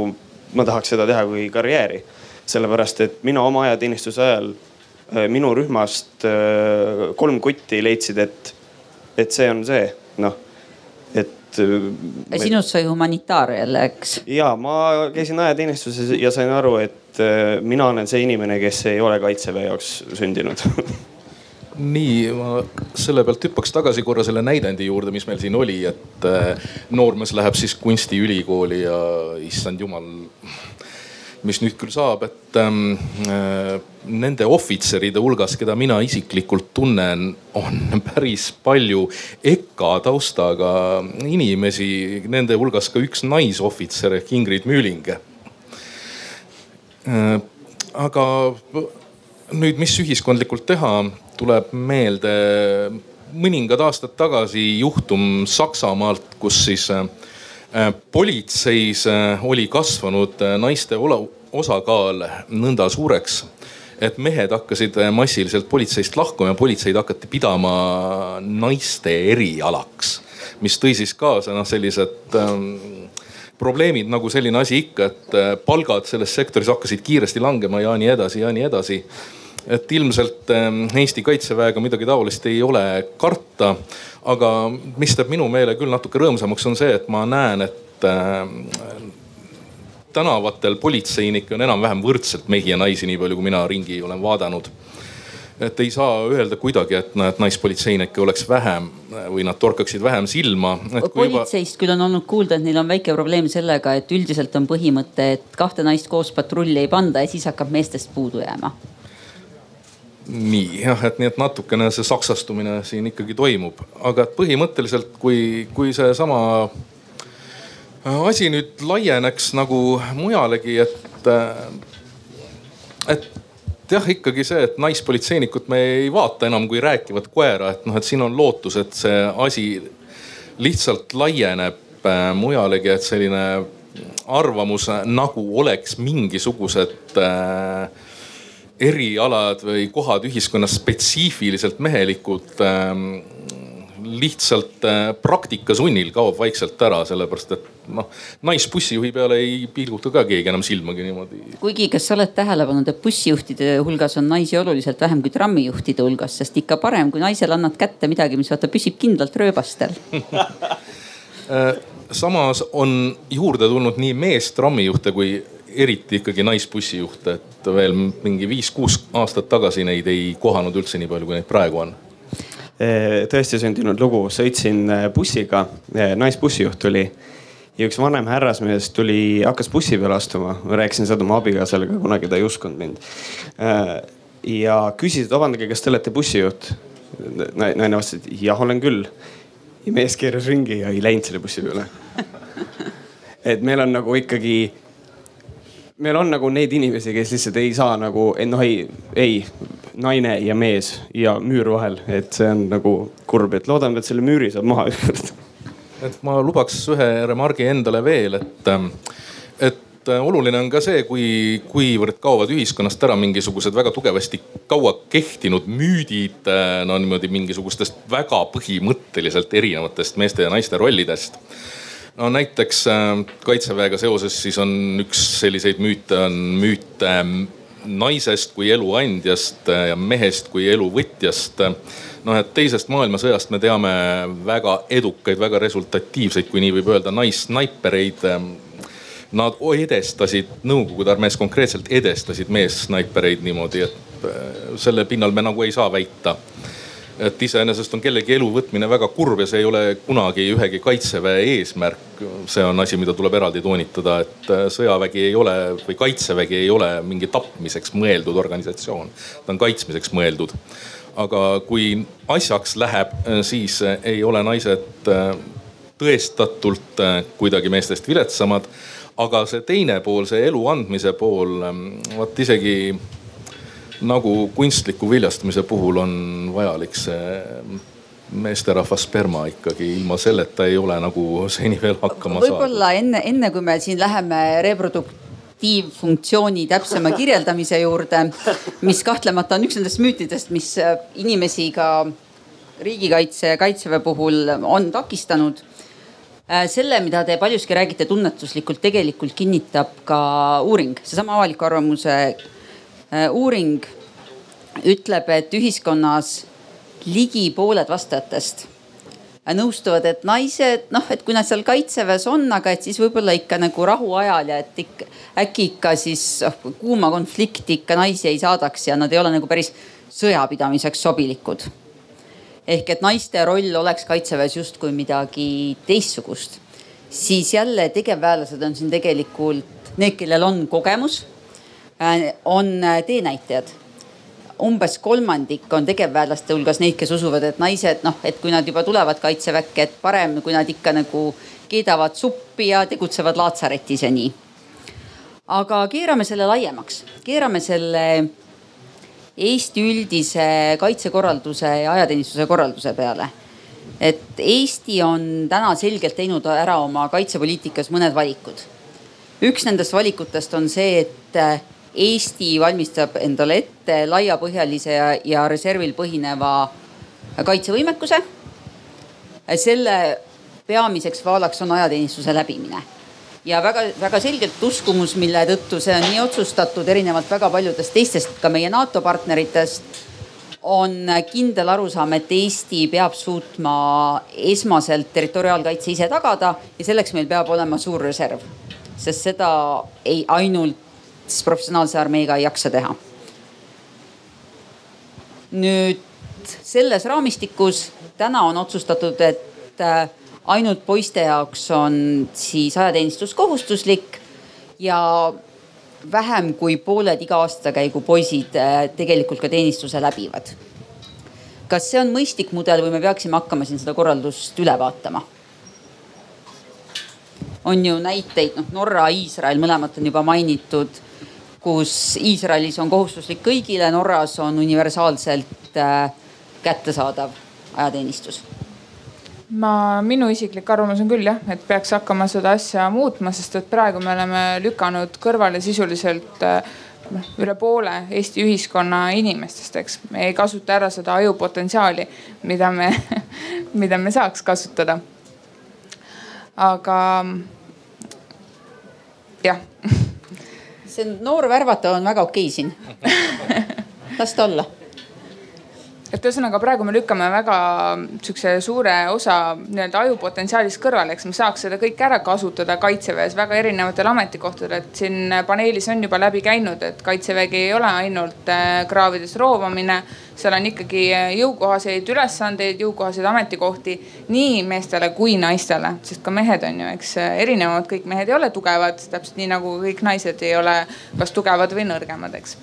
ma tahaks seda teha kui karjääri. sellepärast, et mina oma ajateenistuse ajal äh, minu rühmast äh, kolm kutti leidsid, et, et see on see noh, et. Äh, sinust sai humanitaar jälle, eks? ja ma käisin ajateenistuses ja sain aru, et mina olen see inimene, kes ei ole kaitseväe jaoks sündinud *laughs* nii, ma selle pealt hüppaks tagasi korra selle näidendi juurde, mis meil siin oli, et äh, noormees läheb siis kunstiülikooli ja issand jumal mis nüüd küll saab, et ähm, äh, nende ohvitseride hulgas, keda mina isiklikult tunnen, on *laughs* päris palju EKA taustaga inimesi, nende hulgas ka üks naisohvitser ehk Ingrid Müüling äh,. aga nüüd, mis ühiskondlikult teha, tuleb meelde mõningad aastad tagasi juhtum Saksamaalt, kus siis äh, politseis äh, oli kasvanud äh, naiste osakaal nõnda suureks, et mehed hakkasid massiliselt politseist lahkuma ja politseid hakati pidama naiste erialaks, mis tõi siis kaasa noh, sellised ähm, probleemid nagu selline asi ikka, et palgad selles sektoris hakkasid kiiresti langema ja nii edasi ja nii edasi et ilmselt ähm, Eesti kaitseväega midagi taolist ei ole karta. aga mis teeb minu meele küll natuke rõõmsamaks, on see, et ma näen, et ähm, tänavatel politseinikke on enam-vähem võrdselt mehi ja naisi, nii palju kui mina ringi olen vaadanud et ei saa öelda kuidagi, et näed naispolitseinikke oleks vähem või nad torkaksid vähem silma. politseist juba... küll on olnud kuulda, et neil on väike probleem sellega, et üldiselt on põhimõte, et kahte naist koos patrulli ei panda ja siis hakkab meestest puudu jääma nii jah, et nii, et natukene see saksastumine siin ikkagi toimub, aga põhimõtteliselt, kui, kui seesama äh, asi nüüd laieneks nagu mujalegi, et, äh, et jah, ikkagi see, et naispolitseinikut me ei vaata enam kui rääkivat koera, et noh, et siin on lootus, et see asi lihtsalt laieneb äh, mujalegi, et selline arvamus nagu oleks mingisugused äh, erialad või kohad ühiskonnas spetsiifiliselt mehelikud ähm, lihtsalt äh, praktika sunnil kaob vaikselt ära, sellepärast et noh, naisbussijuhi peale ei pilguta ka keegi enam silmagi niimoodi. kuigi, kas sa oled tähele pannud, et bussijuhtide hulgas on naisi oluliselt vähem kui trammijuhtide hulgas, sest ikka parem, kui naisele annad kätte midagi, mis vaata püsib kindlalt rööbastel *laughs* äh, samas on juurde tulnud nii meestrammijuhte kui eriti ikkagi naisbussijuhte, et veel mingi viis-kuus aastat tagasi neid ei kohanud üldse nii palju, kui neid praegu on tõesti sündinud lugu, sõitsin äh, bussiga, äh, naisbussijuht tuli ja üks vanem härrasmees tuli, hakkas bussi peale astuma. ma rääkisin seda oma abikaasale, aga kunagi ta ei uskunud mind. Ja küsis, et vabandage, kas te olete bussijuht? naine vastas, et jah, olen küll. ja mees keeras ringi ja ei läinud selle bussi peale. et meil on nagu ikkagi meil on nagu neid inimesi, kes lihtsalt ei saa nagu, noh ei, ei, naine ja mees ja müür vahel, et see on nagu kurb, et loodame, et selle müüri saab maha ükskord. et ma lubaks ühe remargi endale veel, et, et oluline on ka see, kui, kuivõrd kaovad ühiskonnast ära mingisugused väga tugevasti kaua kehtinud müüdid, no niimoodi mingisugustest väga põhimõtteliselt erinevatest meeste ja naiste rollidest no näiteks äh, kaitseväega seoses siis on üks selliseid müüte on müüt naisest kui eluandjast äh, ja mehest kui eluvõtjast. noh, et teisest maailmasõjast me teame väga edukaid, väga resultatiivseid, kui nii võib öelda, naissnaipereid. Nad edestasid, Nõukogude armees konkreetselt edestasid meessnaipereid niimoodi, et äh, selle pinnal me nagu ei saa väita et iseenesest on kellegi elu võtmine väga kurb ja see ei ole kunagi ühegi kaitseväe eesmärk. see on asi, mida tuleb eraldi toonitada, et äh, sõjavägi ei ole või kaitsevägi ei ole mingi tapmiseks mõeldud organisatsioon, ta on kaitsmiseks mõeldud. aga kui asjaks läheb, äh, siis äh, ei ole naised tõestatult kuidagi meestest viletsamad. aga see teine pool, see elu andmise pool, vot isegi nagu kunstliku viljastamise puhul on vajalik see meesterahva sperma ikkagi, ilma selleta ei ole nagu seni veel hakkama saada. võib-olla enne, enne kui me siin läheme reproduktiivfunktsiooni täpsema kirjeldamise juurde, mis kahtlemata on üks nendest müütidest, mis inimesi ka riigikaitse ja kaitseväe puhul on takistanud selle, mida te paljuski räägite tunnetuslikult, tegelikult kinnitab ka uuring, seesama avaliku arvamuse uuring ütleb, et ühiskonnas ligi pooled vastajatest nõustuvad, et naised noh, et kui nad seal kaitseväes on, aga et siis võib-olla ikka nagu rahuajal ja et ikka äkki ikka siis oh, kuuma konflikti ikka naisi ei saadaks ja nad ei ole nagu päris sõjapidamiseks sobilikud. ehk et naiste roll oleks kaitseväes justkui midagi teistsugust, siis jälle tegevväelased on siin tegelikult need, kellel on kogemus on teenäitajad umbes kolmandik on tegevväelaste hulgas neid, kes usuvad, et naised noh, et kui nad juba tulevad kaitseväkke, et parem, kui nad ikka nagu keedavad suppi ja tegutsevad laatsaretis ja nii. aga keerame selle laiemaks, keerame selle Eesti üldise kaitsekorralduse ja ajateenistuse korralduse peale. et Eesti on täna selgelt teinud ära oma kaitsepoliitikas mõned valikud. üks nendest valikutest on see, et Eesti valmistab endale ette laiapõhjalise ja, ja reservil põhineva kaitsevõimekuse. selle peamiseks vaalaks on ajateenistuse läbimine ja väga-väga selgelt uskumus, mille tõttu see on nii otsustatud, erinevalt väga paljudest teistest, ka meie NATO partneritest, on kindel arusaam, et Eesti peab suutma esmaselt territoriaalkaitse ise tagada ja selleks meil peab olema suur reserv. sest seda ei ainult siis professionaalse armeega ei jaksa teha. nüüd selles raamistikus täna on otsustatud, et äh, ainult poiste jaoks on siis ajateenistus kohustuslik ja vähem kui pooled iga aastakäigu poisid äh, tegelikult ka teenistuse läbivad. kas see on mõistlik mudel või me peaksime hakkama siin seda korraldust üle vaatama? on ju näiteid, noh Norra, Iisrael, mõlemat on juba mainitud kus Iisraelis on kohustuslik kõigile, Norras on universaalselt äh, kättesaadav ajateenistus ma, minu isiklik arvamus on küll jah, et peaks hakkama seda asja muutma, sest et praegu me oleme lükanud kõrvale sisuliselt äh, noh üle poole Eesti ühiskonna inimestest, eks. me ei kasuta ära seda ajupotentsiaali, mida me *laughs* mida me saaks kasutada. aga jah *laughs* see noor värvata on väga okei siin. *laughs* las ta olla et ühesõnaga praegu me lükkame väga sihukese suure osa nii-öelda ajupotentsiaalist kõrvale, eks me saaks seda kõike ära kasutada kaitseväes väga erinevatel ametikohtadel, et siin paneelis on juba läbi käinud, et kaitsevägi ei ole ainult äh, kraavides roomamine. seal on ikkagi äh, jõukohaseid ülesandeid, jõukohaseid ametikohti nii meestele kui naistele, sest ka mehed on ju, eks äh, erinevad, kõik mehed ei ole tugevad, täpselt nii nagu kõik naised ei ole kas tugevad või nõrgemad, eks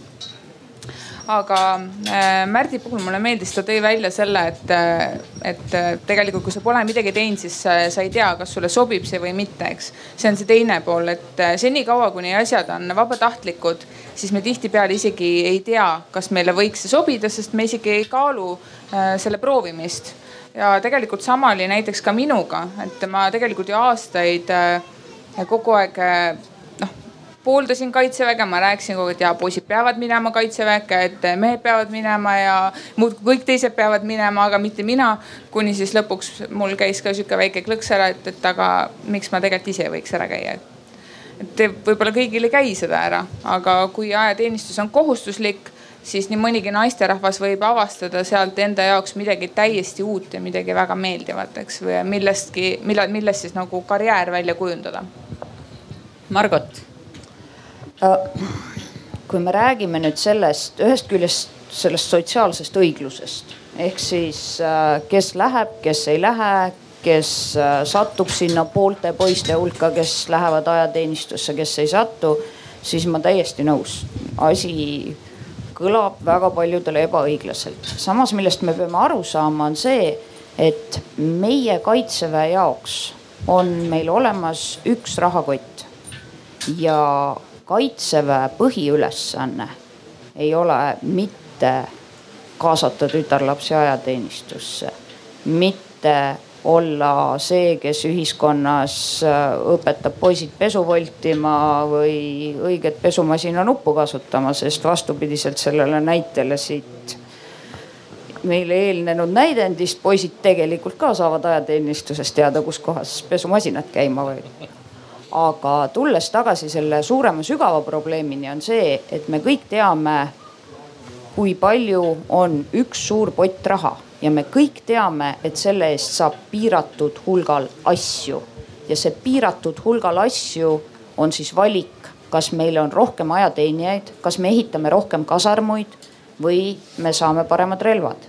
aga äh, Märdi puhul mulle meeldis, ta tõi välja selle, et, äh, et äh, tegelikult, kui sa pole midagi teinud, siis sa ei tea, kas sulle sobib see või mitte, eks. see on see teine pool, et senikaua, kuni asjad on vabatahtlikud, siis me tihtipeale isegi ei tea, kas meile võiks see sobida, sest me isegi ei kaalu selle proovimist. ja tegelikult sama oli näiteks ka minuga, et ma tegelikult ju aastaid kogu aeg pooldasin kaitseväge, ma rääkisin kogu aeg, et ja poisid peavad minema kaitseväkke, et mehed peavad minema ja muudkui kõik teised peavad minema, aga mitte mina. kuni siis lõpuks mul käis ka sihuke väike klõks ära, et, et aga miks ma tegelikult ise võiks ära käia. et võib-olla kõigil ei käi seda ära, aga kui ajateenistus on kohustuslik siis nii mõnigi naisterahvas võib avastada sealt enda jaoks midagi täiesti uut ja midagi väga meeldivat, eks, või millestki, mille, millest siis nagu karjäär välja kujundada. Margot kui me räägime nüüd sellest, ühest küljest sellest sotsiaalsest õiglusest ehk siis äh, kes läheb, kes ei lähe, kes äh, satub sinna poolte poiste hulka, kes lähevad ajateenistusse, kes ei satu, siis ma täiesti nõus. asi kõlab väga paljudele ebaõiglaselt. samas, millest me peame aru saama, on see, et meie kaitseväe jaoks on meil olemas üks rahakott ja kaitseväe põhiülesanne ei ole mitte kaasata tütarlapsi ajateenistusse, mitte olla see, kes ühiskonnas äh, õpetab poisid pesu voltima või õiget pesumasina nuppu kasutama, sest vastupidiselt sellele näitele siit meile eelnenud näidendist, poisid tegelikult ka saavad ajateenistusest teada, kus kohas pesumasinad käima või aga tulles tagasi selle suurema sügava probleemini on see, et me kõik teame, kui palju on üks suur pott raha. Ja me kõik teame, et selle eest saab piiratud hulgal asju. Ja see piiratud hulgal asju on siis valik, kas meil on rohkem ajateenijaid, kas me ehitame rohkem kasarmuid või me saame paremad relvad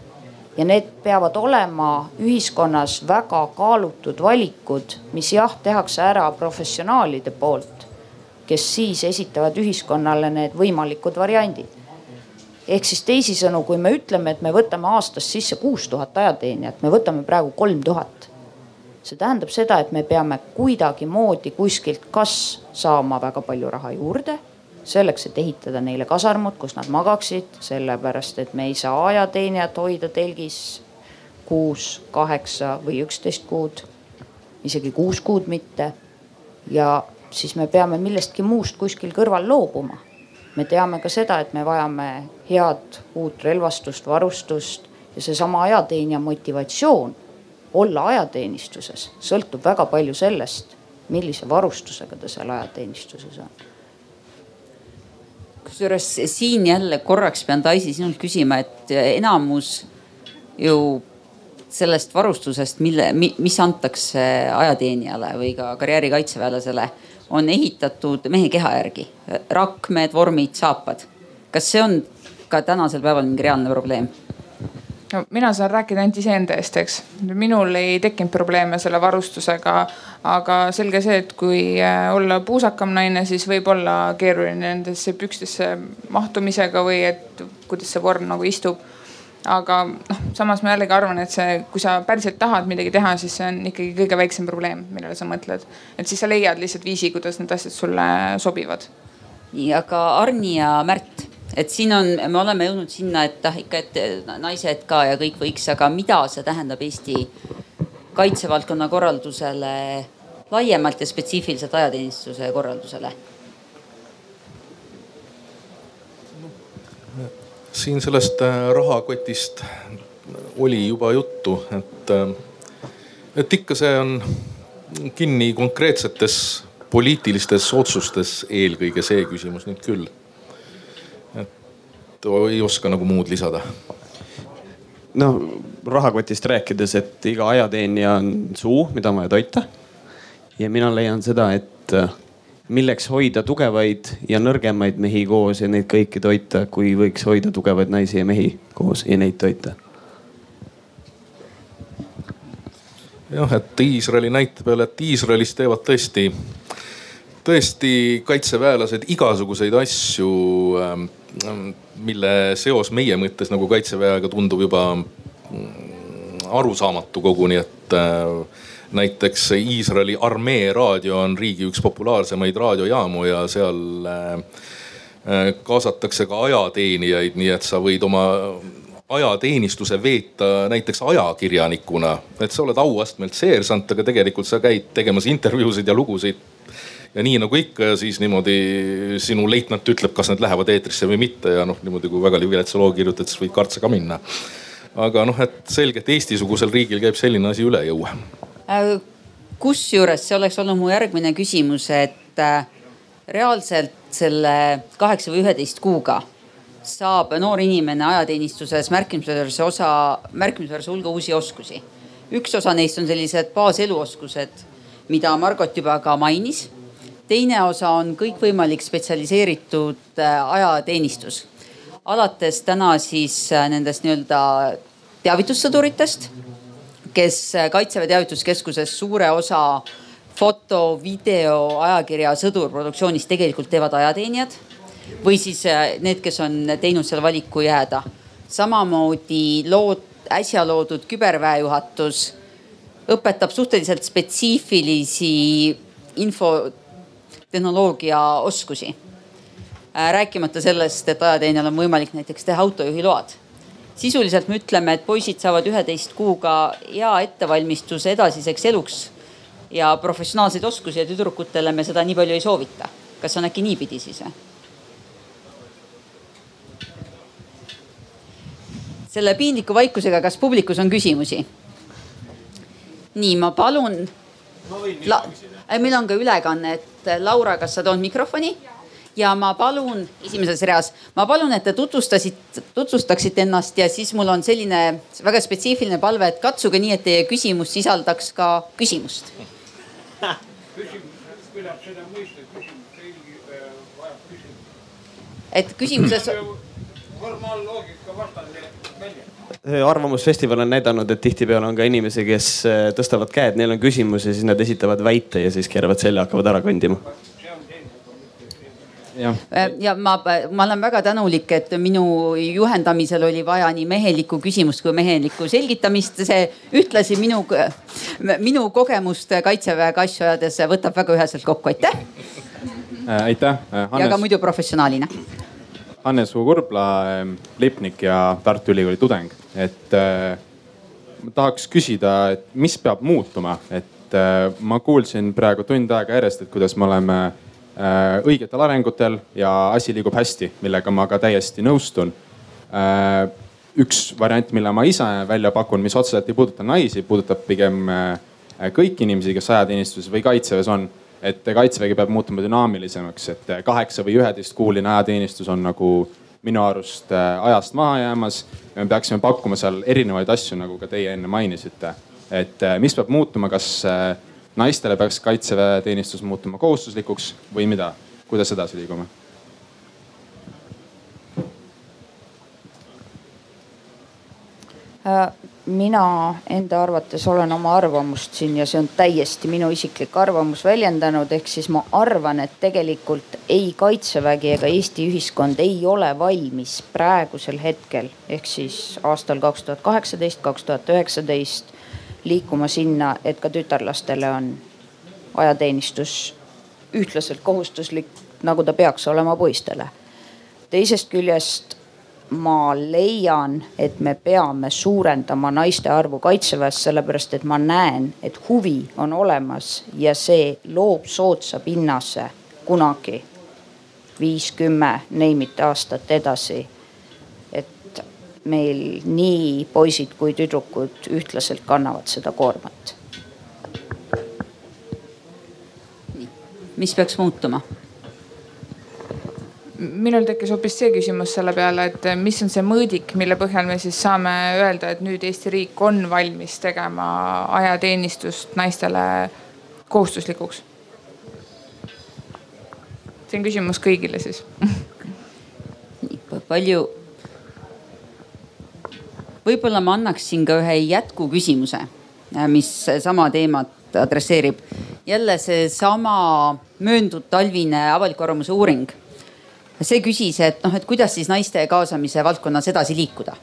ja need peavad olema ühiskonnas väga kaalutud valikud, mis jah, tehakse ära professionaalide poolt, kes siis esitavad ühiskonnale need võimalikud variandid. ehk siis teisisõnu, kui me ütleme, et me võtame aastas sisse kuus tuhat ajateenijat, me võtame praegu kolm tuhat. see tähendab seda, et me peame kuidagimoodi kuskilt kas saama väga palju raha juurde selleks, et ehitada neile kasarmud, kus nad magaksid, sellepärast et me ei saa ajateenijat hoida telgis kuus, kaheksa või üksteist kuud, isegi kuus kuud mitte. ja siis me peame millestki muust kuskil kõrval loobuma. me teame ka seda, et me vajame head uut relvastust, varustust ja seesama ajateenija motivatsioon olla ajateenistuses sõltub väga palju sellest, millise varustusega ta seal ajateenistuses on kusjuures siin jälle korraks pean Daisy sinult küsima, et enamus ju sellest varustusest, mille, mis antakse ajateenijale või ka karjääri kaitseväelasele, on ehitatud mehe keha järgi. rakmed, vormid, saapad. kas see on ka tänasel päeval mingi reaalne probleem? No mina saan rääkida ainult iseenda eest, eks. minul ei tekkinud probleeme selle varustusega. aga selge see, et kui äh, olla puusakam naine, siis võib olla keeruline nendesse pükstesse mahtumisega või et kuidas see vorm nagu istub. aga noh, samas ma jällegi arvan, et see, kui sa päriselt tahad midagi teha, siis see on ikkagi kõige väiksem probleem, millele sa mõtled. et siis sa leiad lihtsalt viisi, kuidas need asjad sulle sobivad. nii, aga Arni ja Märt et siin on, me oleme jõudnud sinna, et ah ikka, et naised ka ja kõik võiks, aga mida see tähendab Eesti kaitsevaldkonna korraldusele laiemalt ja spetsiifiliselt ajateenistuse korraldusele? siin sellest äh, rahakotist oli juba juttu, et, äh, et ikka see on kinni konkreetsetes poliitilistes otsustes, eelkõige see küsimus nüüd küll ei oska nagu muud lisada noh, rahakotist rääkides, et iga ajateenija on suu, mida on vaja toita. ja mina leian seda, et äh, milleks hoida tugevaid ja nõrgemaid mehi koos ja neid kõiki toita, kui võiks hoida tugevaid naisi ja mehi koos ja neid toita. jah, et Iisraeli näite peale, et Iisraelis teevad tõesti, tõesti kaitseväelased igasuguseid asju ähm, mille seos meie mõttes nagu kaitseväega tundub juba mm, arusaamatu koguni, et äh, näiteks Iisraeli armee raadio on riigi üks populaarsemaid raadiojaamu ja seal äh, äh, kaasatakse ka ajateenijaid, nii et sa võid oma ajateenistuse veeta näiteks ajakirjanikuna, et sa oled auastmelt seersant, aga tegelikult sa käid tegemas intervjuusid ja lugusid ja nii nagu ikka siis niimoodi sinu leitnant ütleb, kas need lähevad eetrisse või mitte ja noh, niimoodi kui väga viletsa loo kirjutad, siis võid kartsa ka minna. aga noh, et selge, et Eesti-sugusel riigil käib selline asi üle jõu. Äh, kusjuures see oleks olnud mu järgmine küsimus, et äh, reaalselt selle kaheksa või üheteist kuuga saab noor inimene ajateenistuses märkimisväärse osa, märkimisväärse hulga uusi oskusi. üks osa neist on sellised baaseluoskused, mida Margot juba ka mainis teine osa on kõikvõimalik spetsialiseeritud äh, ajateenistus. alates täna siis äh, nendest nii-öelda teavitussõduritest, kes äh, Kaitseväe Teavituskeskuses suure osa foto, video, ajakirja, sõdur produktsioonist tegelikult teevad ajateenijad. või siis need, kes on teinud selle valiku jääda. samamoodi lood, äsja loodud küberväejuhatus õpetab suhteliselt spetsiifilisi info tehnoloogia oskusi. Äh, rääkimata sellest, et ajateenijal on võimalik näiteks teha autojuhiload. sisuliselt me ütleme, et poisid saavad üheteist kuuga hea ettevalmistuse edasiseks eluks ja professionaalseid oskusi ja tüdrukutele me seda nii palju ei soovita. kas on äkki niipidi siis või? selle piinliku vaikusega, kas publikus on küsimusi? nii, ma palun. ma võin La... küsida meil on ka ülekanne, et Laura, kas sa tood mikrofoni? ja ma palun esimeses reas, ma palun, et te tutvustasid, tutvustaksite ennast ja siis mul on selline väga spetsiifiline palve, et katsuge nii, et teie küsimus sisaldaks ka küsimust. et küsimuses. Formaalloogika vastane välja arvamusfestival on näidanud, et tihtipeale on ka inimesi, kes äh, tõstavad käed, neil on küsimusi, siis nad esitavad väite ja siis keeravad selja, hakkavad ära kõndima. ja, ja ma, ma olen väga tänulik, et minu juhendamisel oli vaja nii mehelikku küsimust kui mehelikku selgitamist. see ühtlasi minu, minu kogemust kaitseväega asju ajades võtab väga üheselt kokku, aitäh. aitäh. ja ka muidu professionaalina. Hannes Ugu-Kurbla, Lipnik ja Tartu Ülikooli tudeng, et äh, ma tahaks küsida, et mis peab muutuma, et äh, ma kuulsin praegu tund aega järjest, et kuidas me oleme õigetel arengutel ja asi liigub hästi, millega ma ka täiesti nõustun. Üks variant, mille ma ise välja pakun, mis otseselt ei puuduta naisi, puudutab pigem kõiki inimesi, kes ajateenistuses või kaitseväes on et kaitsevägi peab muutuma dünaamilisemaks, et kaheksa või üheteistkuuline ajateenistus on nagu minu arust äh, ajast maha jäämas. me peaksime pakkuma seal erinevaid asju, nagu ka teie enne mainisite. et äh, mis peab muutuma, kas äh, naistele peaks kaitseväeteenistus muutuma kohustuslikuks või mida, kuidas edasi liigume? Mina enda arvates olen oma arvamust siin ja see on täiesti minu isiklik arvamus väljendanud, ehk siis ma arvan, et tegelikult ei kaitsevägi ega Eesti ühiskond ei ole valmis praegusel hetkel ehk siis aastal kaks tuhat kaheksateist, kaks tuhat üheksateist liikuma sinna, et ka tütarlastele on ajateenistus ühtlaselt kohustuslik, nagu ta peaks olema poistele. teisest küljest ma leian, et me peame suurendama naiste arvu kaitseväes, sellepärast et ma näen, et huvi on olemas ja see loob soodsa pinnase kunagi viis, kümme, it aastat edasi. et meil nii poisid kui tüdrukud ühtlaselt kannavad seda koormat. mis peaks muutuma? Minul tekkis hoopis see küsimus selle peale, et mis on see mõõdik, mille põhjal me siis saame öelda, et nüüd Eesti riik on valmis tegema ajateenistust naistele kohustuslikuks. see on küsimus kõigile siis *laughs* palju. võib-olla ma annaksin ka ühe jätkuküsimuse, mis sama teemat adresseerib. jälle seesama mööndud talvine avaliku arvamuse uuring see küsis, et noh, et kuidas siis naiste kaasamise valdkonnas edasi liikuda.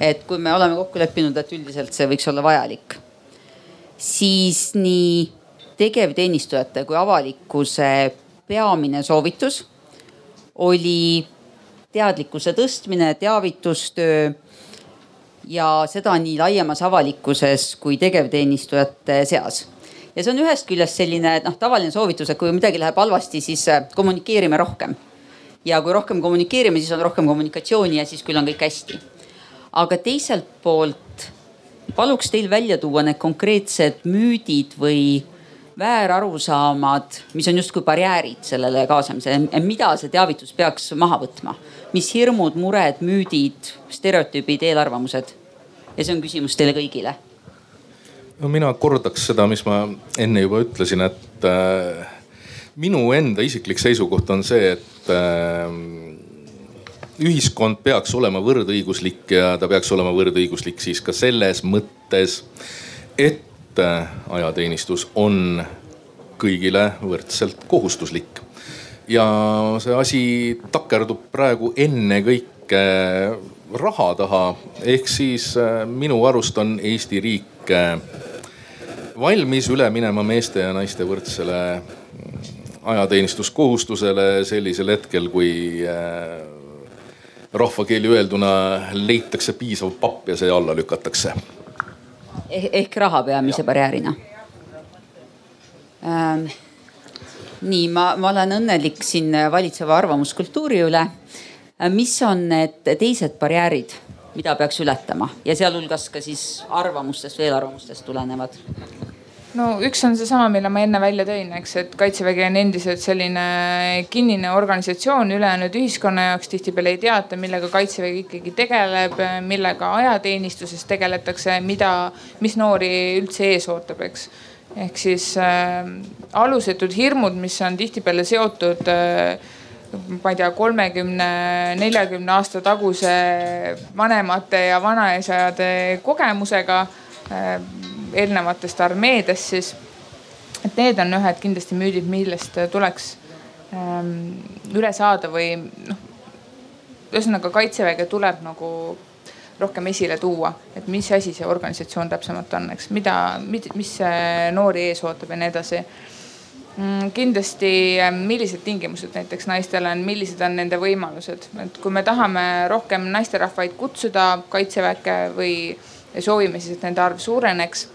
et kui me oleme kokku leppinud, et üldiselt see võiks olla vajalik, siis nii tegevteenistujate kui avalikkuse peamine soovitus oli teadlikkuse tõstmine, teavitustöö ja seda nii laiemas avalikkuses kui tegevteenistujate seas. ja see on ühest küljest selline noh, tavaline soovitus, et kui midagi läheb halvasti, siis kommunikeerime rohkem ja kui rohkem kommunikeerime, siis on rohkem kommunikatsiooni ja siis küll on kõik hästi. aga teiselt poolt paluks teil välja tuua need konkreetsed müüdid või väärarusaamad, mis on justkui barjäärid sellele kaasamisele, mida see teavitus peaks maha võtma? mis hirmud, mured, müüdid, stereotüübid, eelarvamused? ja see on küsimus teile kõigile. no mina kordaks seda, mis ma enne juba ütlesin, et äh, minu enda isiklik seisukoht on see, et äh, ühiskond peaks olema võrdõiguslik ja ta peaks olema võrdõiguslik siis ka selles mõttes, et äh, ajateenistus on kõigile võrdselt kohustuslik. ja see asi takerdub praegu ennekõike raha taha, ehk siis äh, minu arust on Eesti riik äh, valmis üle minema meeste ja naiste võrdsele ajateenistuskohustusele sellisel hetkel, kui äh, rahvakeeli öelduna leitakse piisav papp ja see alla lükatakse eh. ehk raha peamise barjäärina ähm,. nii, ma, ma olen õnnelik siin valitseva arvamuskultuuri üle. Äh, mis on need teised barjäärid, mida peaks ületama ja sealhulgas ka siis arvamustest eelarvamustest tulenevad? No üks on seesama, mille ma enne välja tõin, eks, et kaitsevägi on endiselt selline kinnine organisatsioon ülejäänud ühiskonna jaoks tihtipeale ei teata, millega kaitsevägi ikkagi tegeleb, millega ajateenistuses tegeletakse, mida, mis noori üldse ees ootab, eks. ehk siis äh, alusetud hirmud, mis on tihtipeale seotud äh, ma ei tea, kolmekümne, neljakümne aasta taguse vanemate ja vanaisade kogemusega äh, eelnevatest armeedest siis. et need on ühed kindlasti müüdid, millest tuleks ähm, üle saada või noh, ühesõnaga kaitseväge tuleb nagu rohkem esile tuua, et mis asi see organisatsioon täpsemalt on, eks, mida, mis noori ees ootab ja nii edasi mm, kindlasti, millised tingimused näiteks naistel on, millised on nende võimalused, et kui me tahame rohkem naisterahvaid kutsuda kaitseväkke või soovime siis, et nende arv suureneks,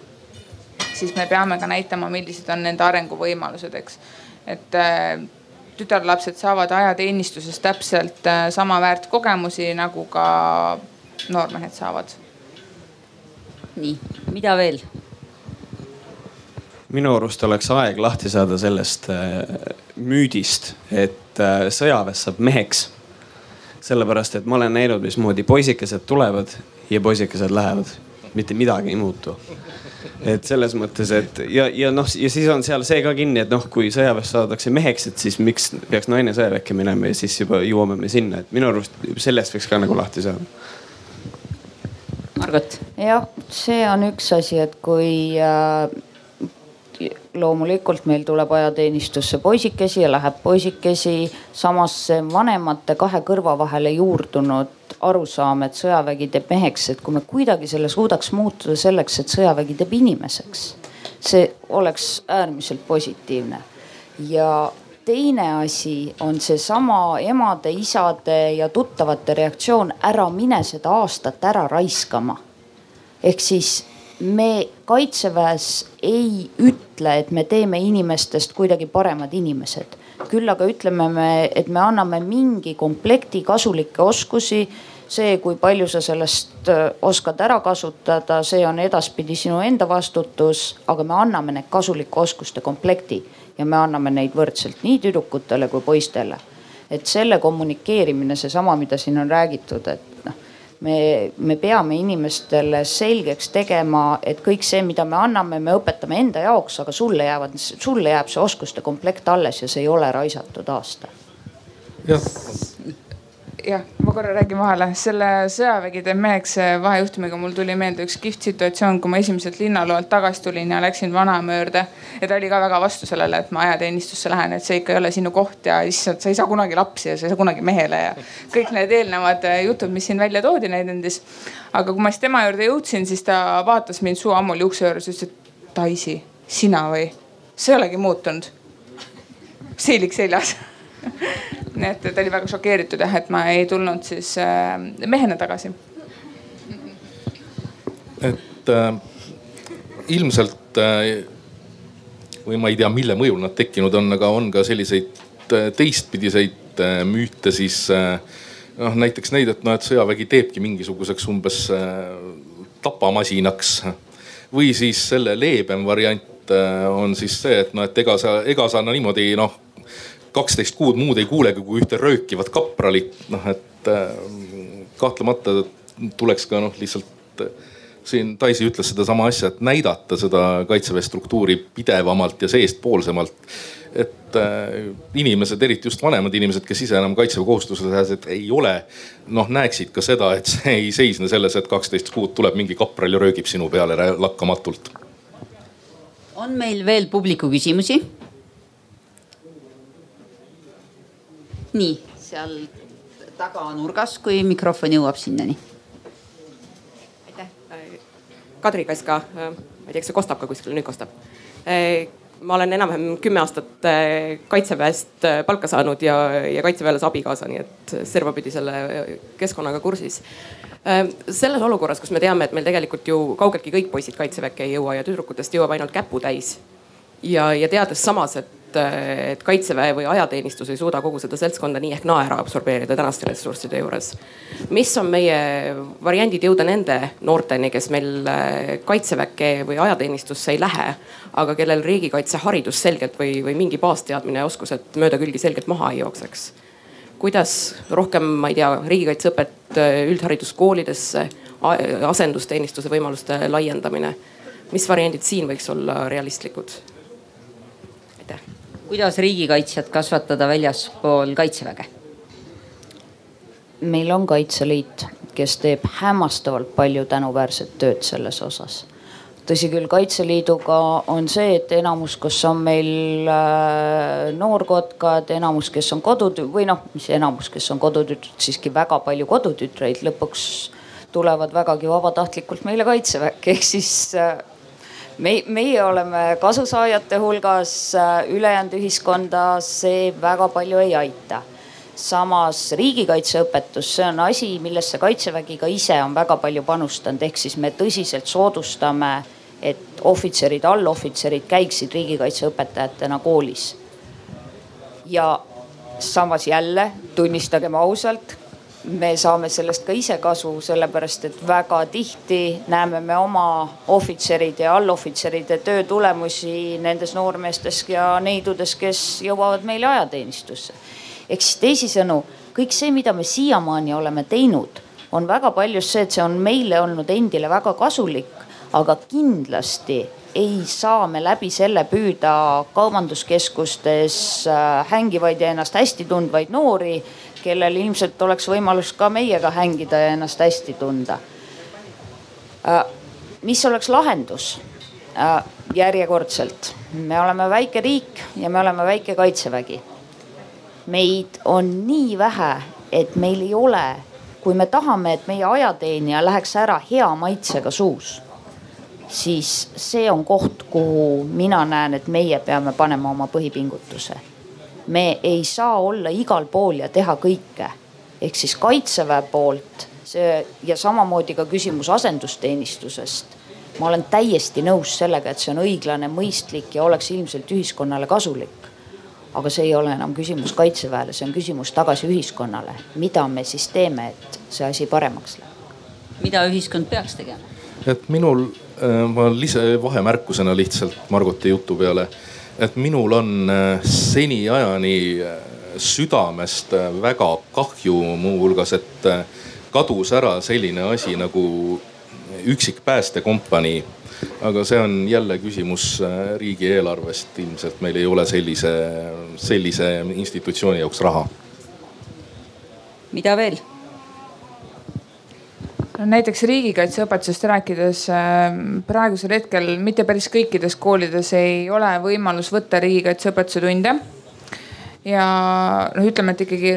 siis me peame ka näitama, millised on nende arenguvõimalused, eks. et äh, tütarlapsed saavad ajateenistuses täpselt äh, sama väärt kogemusi nagu ka noormehed saavad. nii, mida veel? minu arust oleks aeg lahti saada sellest äh, müüdist, et sõjaväes saab meheks. sellepärast, et ma olen näinud, mismoodi poisikesed tulevad ja poisikesed lähevad, mitte midagi ei muutu et selles mõttes, et ja, ja noh, ja siis on seal see ka kinni, et noh, kui sõjaväes saadakse meheks, et siis miks peaks naine sõjaväkke minema ja siis juba jõuame me sinna, et minu arust sellest võiks ka nagu lahti saada Margot. jah, see on üks asi, et kui äh, loomulikult meil tuleb ajateenistusse poisikesi ja läheb poisikesi. samas vanemate kahe kõrva vahele juurdunud arusaam, et sõjavägi teeb meheks, et kui me kuidagi selle suudaks muutuda selleks, et sõjavägi teeb inimeseks, see oleks äärmiselt positiivne. ja teine asi on seesama emade, isade ja tuttavate reaktsioon, ära mine seda aastat ära raiskama. ehk siis me kaitseväes ei ütle, et me teeme inimestest kuidagi paremad inimesed. küll aga ütleme me, et me anname mingi komplekti kasulikke oskusi. see, kui palju sa sellest äh, oskad ära kasutada, see on edaspidi sinu enda vastutus, aga me anname need kasulike oskuste komplekti ja me anname neid võrdselt nii tüdrukutele kui poistele. et selle kommunikeerimine, seesama, mida siin on räägitud, et me, me peame inimestele selgeks tegema, et kõik see, mida me anname, me õpetame enda jaoks, aga sulle jäävad, sulle jääb see oskuste komplekt alles ja see ei ole raisatud aasta. jah, jah, ma korra räägin vahele, selle sõjavägi teeb meheks vahejuhtumiga mul tuli meelde üks kihvt situatsioon, kui ma esimeselt linnaloolt tagasi tulin ja läksin vanaema juurde. ja ta oli ka väga vastu sellele, et ma ajateenistusse lähen, et see ikka ei ole sinu koht ja issand, sa ei saa kunagi lapsi ja sa ei saa kunagi mehele ja kõik need eelnevad jutud, mis siin välja toodi näidendis. aga kui ma siis tema juurde jõudsin, siis ta vaatas mind suu ammul juukse juures ja ütles, et Daisy, sina või? sa ei olegi muutunud. seelik seljas *laughs* *laughs* nii et ta oli väga šokeeritud jah, et ma ei tulnud siis äh, mehena tagasi. et äh, ilmselt äh, või ma ei tea, mille mõjul nad tekkinud on, aga on ka selliseid äh, teistpidiseid äh, müüte siis äh, noh, näiteks neid, et noh, et sõjavägi teebki mingisuguseks umbes äh, tapamasinaks. või siis selle leebem variant on siis see, et noh, et ega sa, ega sa no niimoodi noh kaksteist kuud muud ei kuulegi kui ühte röökivat kapralit, noh et äh, kahtlemata tuleks ka noh, lihtsalt äh, siin Daisy ütles sedasama asja, et näidata seda kaitseväe struktuuri pidevamalt ja seestpoolsemalt. et äh, inimesed, eriti just vanemad inimesed, kes ise enam kaitseväekohustuslased ei ole, noh näeksid ka seda, et see ei seisne selles, et kaksteist kuud tuleb mingi kapral ja röögib sinu peale lakkamatult. on meil veel publiku küsimusi? Nii, seal taganurgas, kui mikrofon jõuab sinnani. aitäh, Kadri Kaska, ma ei tea, kas see kostab ka kuskil, nüüd kostab ma olen enam-vähem kümme aastat kaitseväest palka saanud ja, ja kaitseväelase abikaasa, nii et servapidi selle keskkonnaga kursis. selles olukorras, kus me teame, et meil tegelikult ju kaugeltki kõik poisid kaitseväkke ei jõua ja tüdrukutest jõuab ainult käputäis. ja, ja teades samas, et et, et kaitseväe või ajateenistus ei suuda kogu seda seltskonda nii ehk naa ära absorbeerida tänaste ressursside juures. mis on meie variandid jõuda nende noorteni, kes meil äh, kaitseväkke või ajateenistusse ei lähe, aga kellel riigikaitseharidus selgelt või, või mingi baasteadmine ja oskused mööda külgi selgelt maha ei jookseks? kuidas rohkem, ma ei tea, riigikaitseõpet äh, üldhariduskoolidesse, asendusteenistuse võimaluste laiendamine mis variandid siin võiks olla realistlikud? Kuidas riigikaitsjat kasvatada väljaspool kaitseväge? meil on Kaitseliit, kes teeb hämmastavalt palju tänuväärset tööd selles osas. tõsi küll, Kaitseliiduga on see, et enamus, kus on meil äh, noorkotkad, enamus, kes on kodutü- või noh, mis enamus, kes on kodutütred, siiski väga palju kodutütreid lõpuks tulevad vägagi vabatahtlikult meile kaitseväkke, ehk siis äh, me, meie oleme kasusaajate hulgas, äh, ülejäänud ühiskonda see väga palju ei aita samas riigikaitseõpetus, see on asi, millesse kaitsevägi ka ise on väga palju panustanud, ehk siis me tõsiselt soodustame, et ohvitserid, allohvitserid käiksid riigikaitseõpetajatena koolis. ja samas jälle tunnistagem ausalt, me saame sellest ka ise kasu, sellepärast et väga tihti näeme me oma ohvitseride ja allohvitseride töö tulemusi nendes noormeestes ja neidudes, kes jõuavad meile ajateenistusse. Ehk siis teisisõnu, kõik see, mida me siiamaani oleme teinud, on väga paljus see, et see on meile olnud endile väga kasulik, aga kindlasti ei saa me läbi selle püüda kaubanduskeskustes äh, hängivaid ja ennast hästi tundvaid noori, kellel ilmselt oleks võimalus ka meiega hängida ja ennast hästi tunda. Äh, mis oleks lahendus? Äh, järjekordselt, me oleme väike riik ja me oleme väike kaitsevägi meid on nii vähe, et meil ei ole, kui me tahame, et meie ajateenija läheks ära hea maitsega suus, siis see on koht, kuhu mina näen, et meie peame panema oma põhipingutuse. Me ei saa olla igal pool ja teha kõike, ehk siis kaitseväe poolt see ja samamoodi ka küsimus asendusteenistusest ma olen täiesti nõus sellega, et see on õiglane, mõistlik ja oleks ilmselt ühiskonnale kasulik aga see ei ole enam küsimus kaitseväele, see on küsimus tagasi ühiskonnale. mida me siis teeme, et see asi paremaks läheb? mida ühiskond peaks tegema? et minul, äh, ma lisa vahemärkusena lihtsalt Margoti jutu peale, et minul on äh, seniajani äh, südamest väga kahju muuhulgas, et kadus ära selline asi nagu üksik päästekompanii aga see on jälle küsimus äh, riigieelarvest, ilmselt meil ei ole sellise, sellise institutsiooni jaoks raha. mida veel? Näiteks riigikaitseõpetusest rääkides ähm, praegusel hetkel mitte päris kõikides koolides ei ole võimalus võtta riigikaitseõpetuse tunde ja noh, ütleme, et ikkagi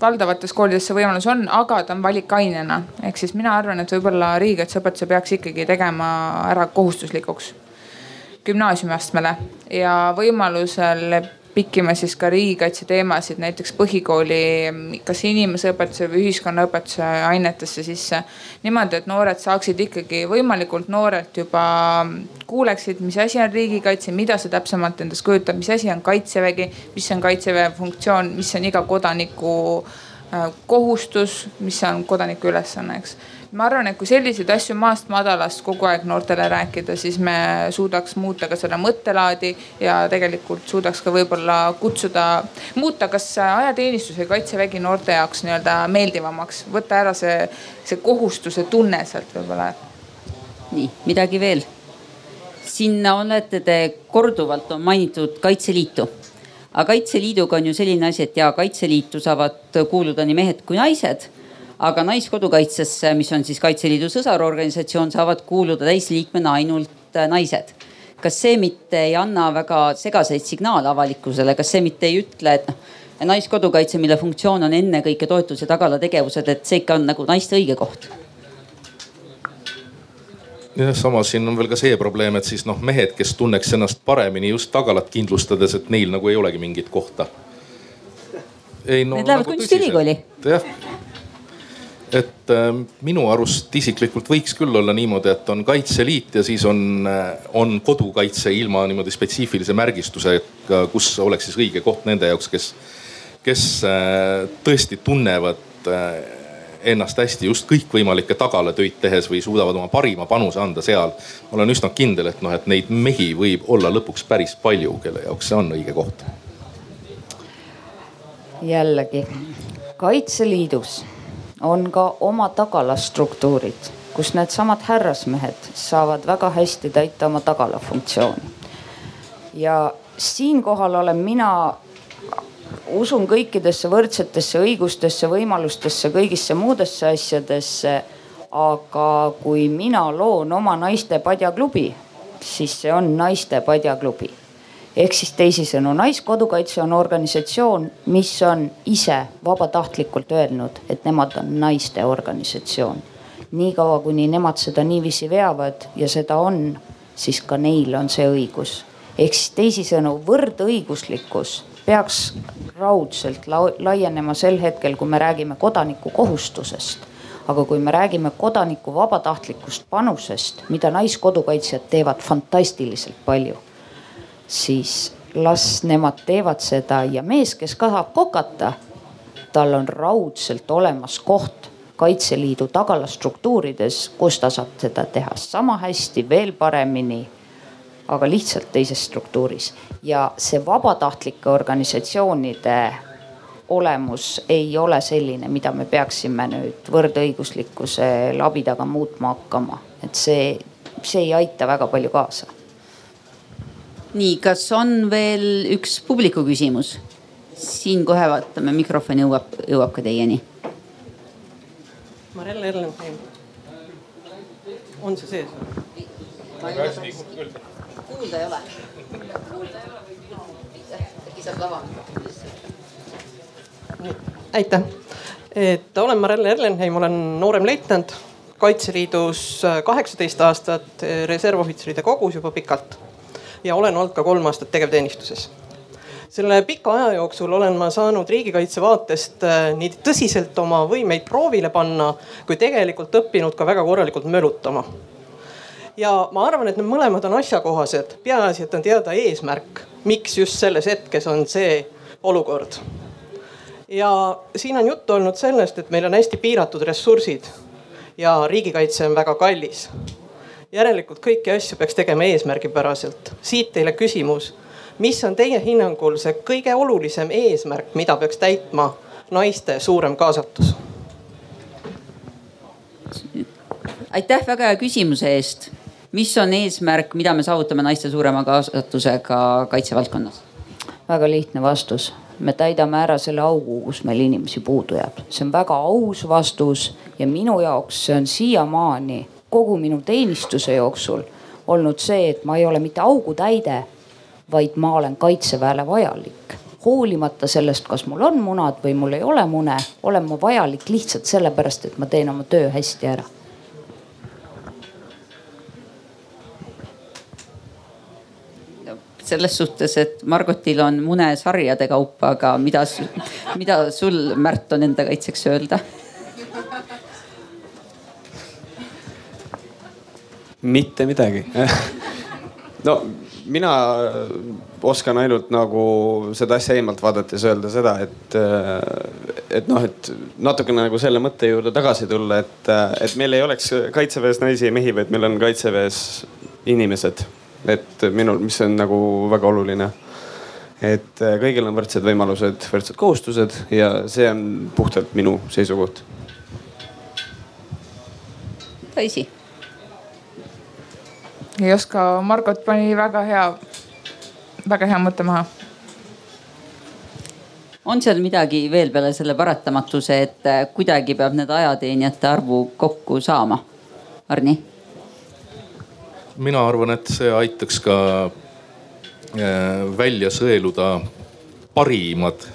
valdavates koolides see võimalus on, aga ta on valikainena. ehk siis mina arvan, et võib-olla riigikaitseõpetuse peaks ikkagi tegema ära kohustuslikuks gümnaasiumiastmele ja võimalusel pikkima siis ka riigikaitse teemasid näiteks põhikooli, kas inimeseõpetuse või ühiskonnaõpetuse ainetesse sisse. niimoodi, et noored saaksid ikkagi võimalikult noorelt juba kuuleksid, mis asi on riigikaitse, mida see täpsemalt endast kujutab, mis asi on kaitsevägi, mis on kaitseväe funktsioon, mis on iga kodaniku äh, kohustus, mis on kodaniku ülesanne, eks ma arvan, et kui selliseid asju maast madalast kogu aeg noortele rääkida, siis me suudaks muuta ka seda mõttelaadi ja tegelikult suudaks ka võib-olla kutsuda, muuta kas ajateenistus või kaitsevägi noorte jaoks nii-öelda meeldivamaks, võtta ära see, see kohustuse tunne sealt võib-olla. nii, midagi veel? sinna olete te korduvalt on mainitud Kaitseliitu aga Kaitseliiduga on ju selline asi, et ja Kaitseliitu saavad kuuluda nii mehed kui naised aga Naiskodukaitsesse, mis on siis Kaitseliidu sõsarorganisatsioon, saavad kuuluda täisliikmena ainult äh, naised. kas see mitte ei anna väga segaseid signaale avalikkusele, kas see mitte ei ütle, et noh, Naiskodukaitse, mille funktsioon on ennekõike toetus ja tagala tegevused, et see ikka on nagu naiste õige koht? jah, samas siin on veel ka see probleem, et siis noh, mehed, kes tunneks ennast paremini just tagalat kindlustades, et neil nagu ei olegi mingit kohta. ei no. Need lähevad nagu kunstiülikooli. jah et äh, minu arust isiklikult võiks küll olla niimoodi, et on Kaitseliit ja siis on, äh, on kodukaitse ilma niimoodi spetsiifilise märgistusega, kus oleks siis õige koht nende jaoks, kes, kes äh, tõesti tunnevad ennast hästi just kõikvõimalikke tagalatöid tehes või suudavad oma parima panuse anda seal. ma olen üsna kindel, et noh, et neid mehi võib olla lõpuks päris palju, kelle jaoks see on õige koht. jällegi Kaitseliidus on ka oma tagalastruktuurid, kus needsamad härrasmehed saavad väga hästi täita oma tagala funktsiooni. ja siinkohal olen mina, usun kõikidesse võrdsetesse õigustesse, võimalustesse, kõigisse muudesse asjadesse aga kui mina loon oma naiste padjaklubi, siis see on naiste padjaklubi ehk siis teisisõnu, Naiskodukaitse on organisatsioon, mis on ise vabatahtlikult öelnud, et nemad on naiste organisatsioon. niikaua, kuni nemad seda niiviisi veavad ja seda on, siis ka neil on see õigus. ehk siis teisisõnu, võrdõiguslikkus peaks raudselt laienema sel hetkel, kui me räägime kodaniku kohustusest aga kui me räägime kodaniku vabatahtlikust panusest, mida naiskodukaitsjad teevad fantastiliselt palju, siis las nemad teevad seda ja mees, kes tahab kokata, tal on raudselt olemas koht Kaitseliidu tagalastruktuurides, kus ta saab seda teha sama hästi, veel paremini aga lihtsalt teises struktuuris ja see vabatahtlike organisatsioonide olemus ei ole selline, mida me peaksime nüüd võrdõiguslikkuse labidaga muutma hakkama, et see, see ei aita väga palju kaasa. Nii, kas on veel üks publiku küsimus? siin kohe vaatame, mikrofon jõuab, jõuab ka teieni. Marelle Erlenheim. on see sees? kuulda ei ole. kuulda ei ole äkki saab lava aitäh, et olen Marelle Erlenheim, olen noorem leitnant Kaitseliidus kaheksateist aastat, reservohvitseride kogus juba pikalt ja olen olnud ka kolm aastat tegevteenistuses selle pika aja jooksul olen ma saanud riigikaitse vaatest äh, nii tõsiselt oma võimeid proovile panna, kui tegelikult õppinud ka väga korralikult mölutama. ja ma arvan, et need mõlemad on asjakohased, peaasi, et on teada eesmärk, miks just selles hetkes on see olukord ja siin on juttu olnud sellest, et meil on hästi piiratud ressursid ja riigikaitse on väga kallis. Järelikult kõiki asju peaks tegema eesmärgipäraselt. siit teile küsimus, mis on teie hinnangul see kõige olulisem eesmärk, mida peaks täitma naiste suurem kaasatus? aitäh väga hea küsimuse eest. mis on eesmärk, mida me saavutame naiste suurema kaasatusega kaitsevaldkonnas? väga lihtne vastus me täidame ära selle augu, kus meil inimesi puudu jääb. see on väga aus vastus ja minu jaoks see on siiamaani kogu minu teenistuse jooksul olnud see, et ma ei ole mitte augutäide, vaid ma olen kaitseväele vajalik. hoolimata sellest, kas mul on munad või mul ei ole mune, olen ma vajalik lihtsalt sellepärast, et ma teen oma töö hästi ära selles suhtes, et Margotil on mune sarjade kaupa, aga mida, mida sul, Märt, on enda kaitseks öelda? Mitte midagi no mina oskan ainult nagu seda asja eemalt vaadates öelda seda, et, et noh, et natukene nagu selle mõtte juurde tagasi tulla, et, et meil ei oleks kaitseväes naisi ja mehi, vaid meil on kaitseväes inimesed et minul, mis on nagu väga oluline. et kõigil on võrdsed võimalused, võrdsed kohustused ja see on puhtalt minu seisukoht. Daisy. Ei oska, Margot pani väga hea, väga hea mõtte maha on seal midagi veel peale selle paratamatuse, et äh, kuidagi peab need ajateenijate arvu kokku saama? Arni mina arvan, et see aitaks ka äh, välja sõeluda parimad,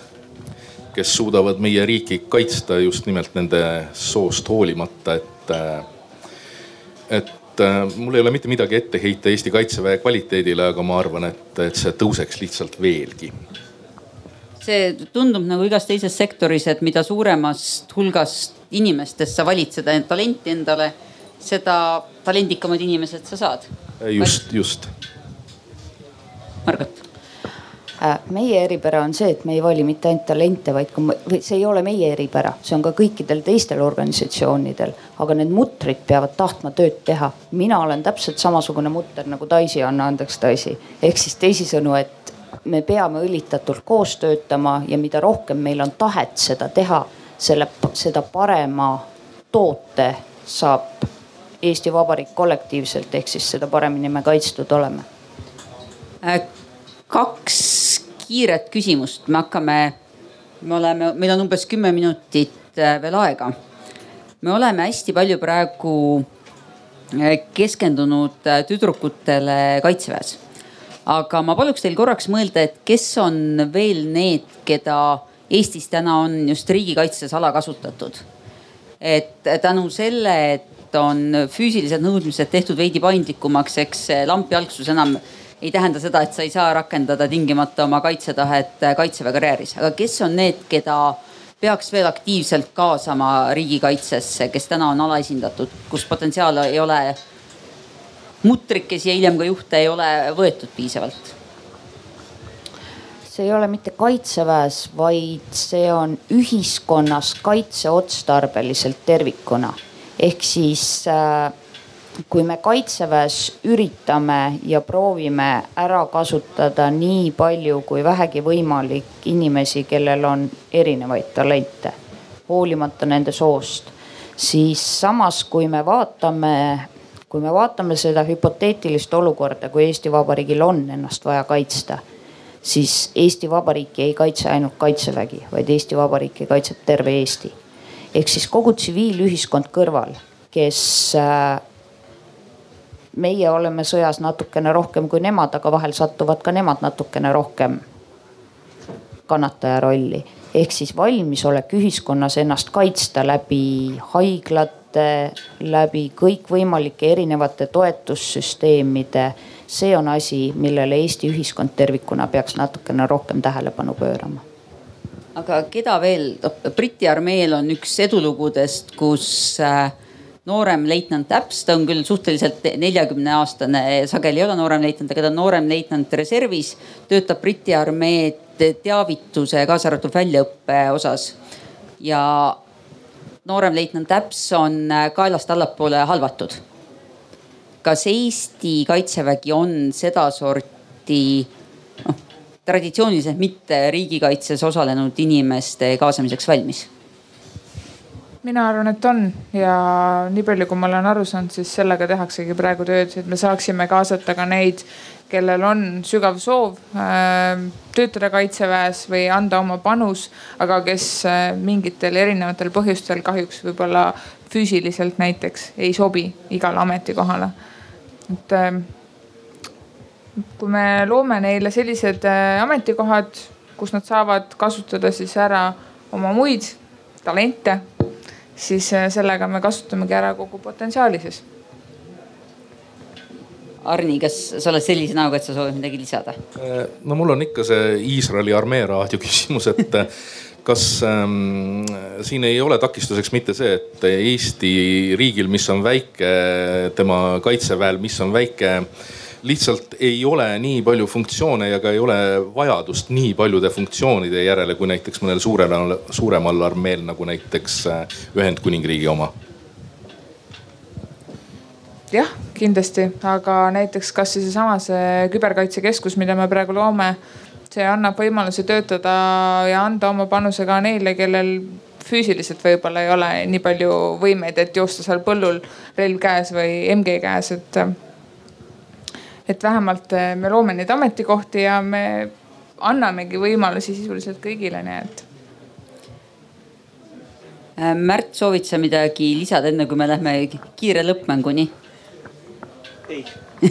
kes suudavad meie riiki kaitsta just nimelt nende soost hoolimata, et, äh, et äh, mul ei ole mitte midagi ette heita Eesti kaitseväe kvaliteedile, aga ma arvan, et, et see tõuseks lihtsalt veelgi see tundub nagu igas teises sektoris, et mida suuremast hulgast inimestest sa valid seda talenti endale seda talendikamad inimesed sa saad. just, just. Margot meie eripära on see, et me ei vali mitte ainult talente, vaid ka, see ei ole meie eripära, see on ka kõikidel teistel organisatsioonidel. aga need mutrid peavad tahtma tööd teha. mina olen täpselt samasugune mutter nagu Daisy, anna andeks Daisy. ehk siis teisisõnu, et me peame õlitatult koos töötama ja mida rohkem meil on tahet seda teha, selle, seda parema toote saab Eesti Vabariik kollektiivselt, ehk siis seda paremini me kaitstud oleme. Äh, kaks kiiret küsimust, me hakkame, me oleme, meil on umbes kümme minutit äh, veel aega. me oleme hästi palju praegu eh, keskendunud eh, tüdrukutele kaitseväes. aga ma paluks teil korraks mõelda, et kes on veel need, keda Eestis täna on just riigikaitses alakasutatud. et tänu selle, et on füüsilised nõudmised tehtud veidi paindlikumaks, eks lampjalgsus enam ei tähenda seda, et sa ei saa rakendada tingimata oma kaitsetahet kaitseväe karjääris, aga kes on need, keda peaks veel aktiivselt kaasama riigikaitsesse, kes täna on alaesindatud, kus potentsiaal ei ole, mutrikesi ja hiljem ka juhte ei ole võetud piisavalt? see ei ole mitte kaitseväes, vaid see on ühiskonnas kaitseotstarbeliselt tervikuna. ehk siis äh, kui me kaitseväes üritame ja proovime ära kasutada nii palju kui vähegi võimalik inimesi, kellel on erinevaid talente, hoolimata nende soost, siis samas, kui me vaatame, kui me vaatame seda hüpoteetilist olukorda, kui Eesti Vabariigil on ennast vaja kaitsta, siis Eesti Vabariiki ei kaitse ainult kaitsevägi, vaid Eesti Vabariiki kaitseb terve Eesti. ehk siis kogu tsiviilühiskond kõrval, kes äh, meie oleme sõjas natukene rohkem kui nemad, aga vahel satuvad ka nemad natukene rohkem kannataja rolli. ehk siis valmisolek ühiskonnas ennast kaitsta läbi haiglate, läbi kõikvõimalike erinevate toetussüsteemide. see on asi, millele Eesti ühiskond tervikuna peaks natukene rohkem tähelepanu pöörama aga keda veel, Briti armeel on üks edulugudest, kus äh, noorem leitnant Äps, ta on küll suhteliselt neljakümne aastane, sageli ei ole noorem leitnant, aga ta on noorem leitnant reservis, töötab Briti armee teavituse, kaasa arvatud väljaõppe osas. ja noorem leitnant Äps on kaelast allapoole halvatud. kas Eesti kaitsevägi on sedasorti noh, traditsiooniliselt mitte riigikaitses osalenud inimeste kaasamiseks valmis? Mina arvan, et on ja nii palju, kui ma olen aru saanud, siis sellega tehaksegi praegu tööd, et me saaksime kaasata ka neid, kellel on sügav soov äh, töötada kaitseväes või anda oma panus, aga kes äh, mingitel erinevatel põhjustel kahjuks võib-olla füüsiliselt näiteks ei sobi igale ametikohale. et äh, kui me loome neile sellised äh, ametikohad, kus nad saavad kasutada siis ära oma muid talente siis äh, sellega me kasutamegi ära kogu potentsiaali siis. Arni, kas sa oled sellise näoga, et sa soovid midagi lisada? Äh, no mul on ikka see Iisraeli armee raadio küsimus, et äh, kas ähm, siin ei ole takistuseks mitte see, et Eesti riigil, mis on väike, tema kaitseväel, mis on väike äh, lihtsalt ei ole nii palju funktsioone ja ka ei ole vajadust nii paljude funktsioonide järele, kui näiteks mõnel suuremal, suuremal armeel nagu näiteks äh, Ühendkuningriigi oma. Jah, kindlasti, aga näiteks kasvõi seesama see küberkaitsekeskus, mida me praegu loome, see annab võimaluse töötada ja anda oma panuse ka neile, kellel füüsiliselt võib-olla ei ole nii palju võimeid, et joosta seal põllul relv käes või MG käes, et et vähemalt eh, me loome neid ametikohti ja me annamegi võimalusi sisuliselt kõigile, nii et. Äh, Märt, soovid sa midagi lisada, enne kui me lähme kiire lõppmänguni? ei *laughs*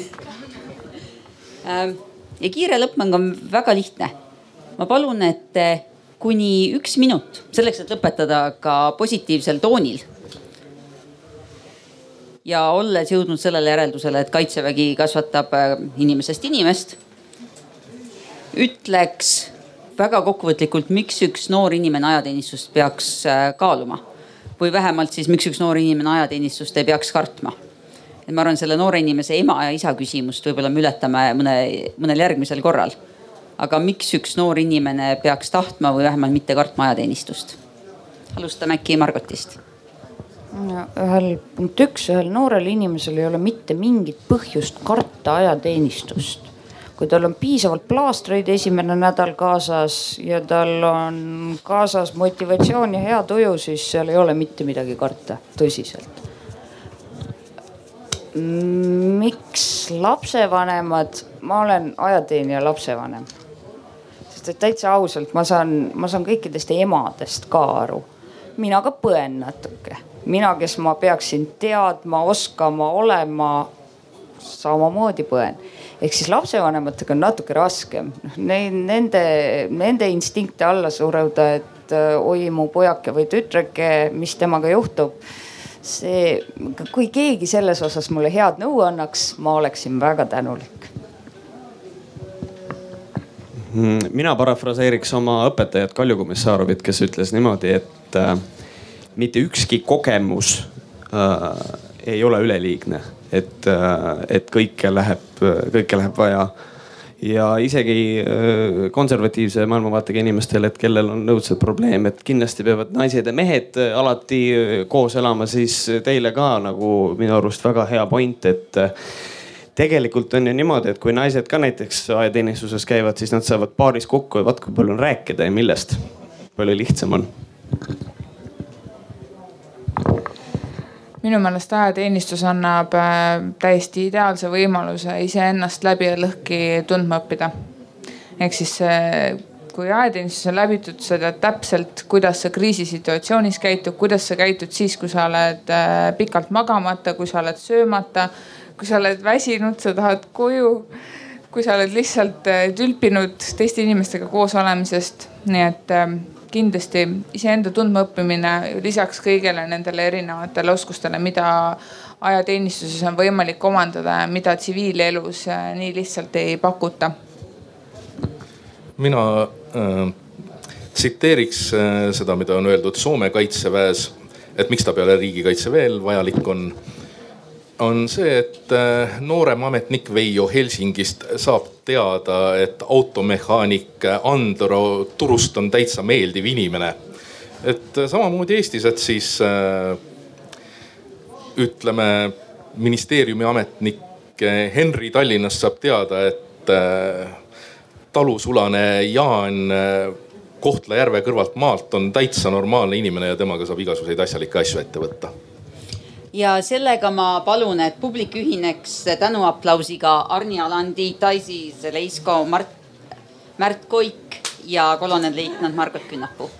äh, ja kiire lõppmäng on väga lihtne. ma palun, et kuni üks minut selleks, et lõpetada ka positiivsel toonil ja olles jõudnud sellele järeldusele, et kaitsevägi kasvatab äh, inimesest inimest, ütleks väga kokkuvõtlikult, miks üks noor inimene ajateenistust peaks äh, kaaluma või vähemalt siis, miks üks noor inimene ajateenistust ei peaks kartma. et ma arvan, selle noore inimese ema ja isa küsimust võib-olla me ületame mõne, mõnel järgmisel korral. aga miks üks noor inimene peaks tahtma või vähemalt mitte kartma ajateenistust? alustame äkki Margotist ühel punkt üks, ühel noorel inimesel ei ole mitte mingit põhjust karta ajateenistust. kui tal on piisavalt plaastreid esimene nädal kaasas ja tal on kaasas motivatsioon ja hea tuju, siis seal ei ole mitte midagi karta, tõsiselt. miks lapsevanemad, ma olen ajateenija lapsevanem. sest et täitsa ausalt, ma saan, ma saan kõikidest emadest ka aru mina ka põen natuke mina, kes ma peaksin teadma, oskama, olema, samamoodi põen. Ehk siis lapsevanematega on natuke raskem, noh nende, nende instinkte alla suruda, et äh, oi mu pojake või tütreke, mis temaga juhtub. see, kui keegi selles osas mulle head nõu annaks, ma oleksin väga tänulik. Mm, mina parafraseeriks oma õpetajat Kalju Komissarovit, kes ütles niimoodi, et äh, mitte ükski kogemus äh, ei ole üleliigne, et, äh, et kõike läheb, kõike läheb vaja. ja isegi äh, konservatiivse maailmavaatega inimestel, et kellel on õudselt probleem, et kindlasti peavad naised ja mehed alati koos elama, siis teile ka nagu minu arust väga hea point, et tegelikult on ju niimoodi, et kui naised ka näiteks ajateenistuses käivad, siis nad saavad paaris kokku ja vaat kui palju on rääkida ja millest. palju lihtsam on minu meelest ajateenistus annab äh, täiesti ideaalse võimaluse iseennast läbi ja lõhki tundma õppida. ehk siis äh, kui ajateenistus on läbitud, sa tead täpselt, kuidas sa kriisisituatsioonis käitud, kuidas sa käitud siis, kui sa oled äh, pikalt magamata, kui sa oled söömata, kui sa oled väsinud, sa tahad koju kui sa oled lihtsalt tülpinud teiste inimestega koos olemisest, nii et kindlasti iseenda tundmaõppimine lisaks kõigele nendele erinevatele oskustele, mida ajateenistuses on võimalik omandada ja mida tsiviilelus äh, nii lihtsalt ei pakuta. mina äh, tsiteeriks äh, seda, mida on öeldud Soome kaitseväes, et miks ta peale riigikaitse veel vajalik on on see, et äh, noorem ametnik Veijo Helsingist saab teada, et automehaanik Andro Turust on täitsa meeldiv inimene. et äh, samamoodi Eestis, et siis äh, ütleme ministeeriumi ametnik Henri Tallinnast saab teada, et talusulane Jaan Kohtla-Järve kõrvalt maalt on täitsa normaalne inimene ja temaga saab igasuguseid asjalikke asju ette võtta ja sellega ma palun, et publik ühineks tänuaplausiga Arni Alandi, Daisy Zeleisko, Mart, Märt Koik ja kolonelleitnant Margot Künnapuu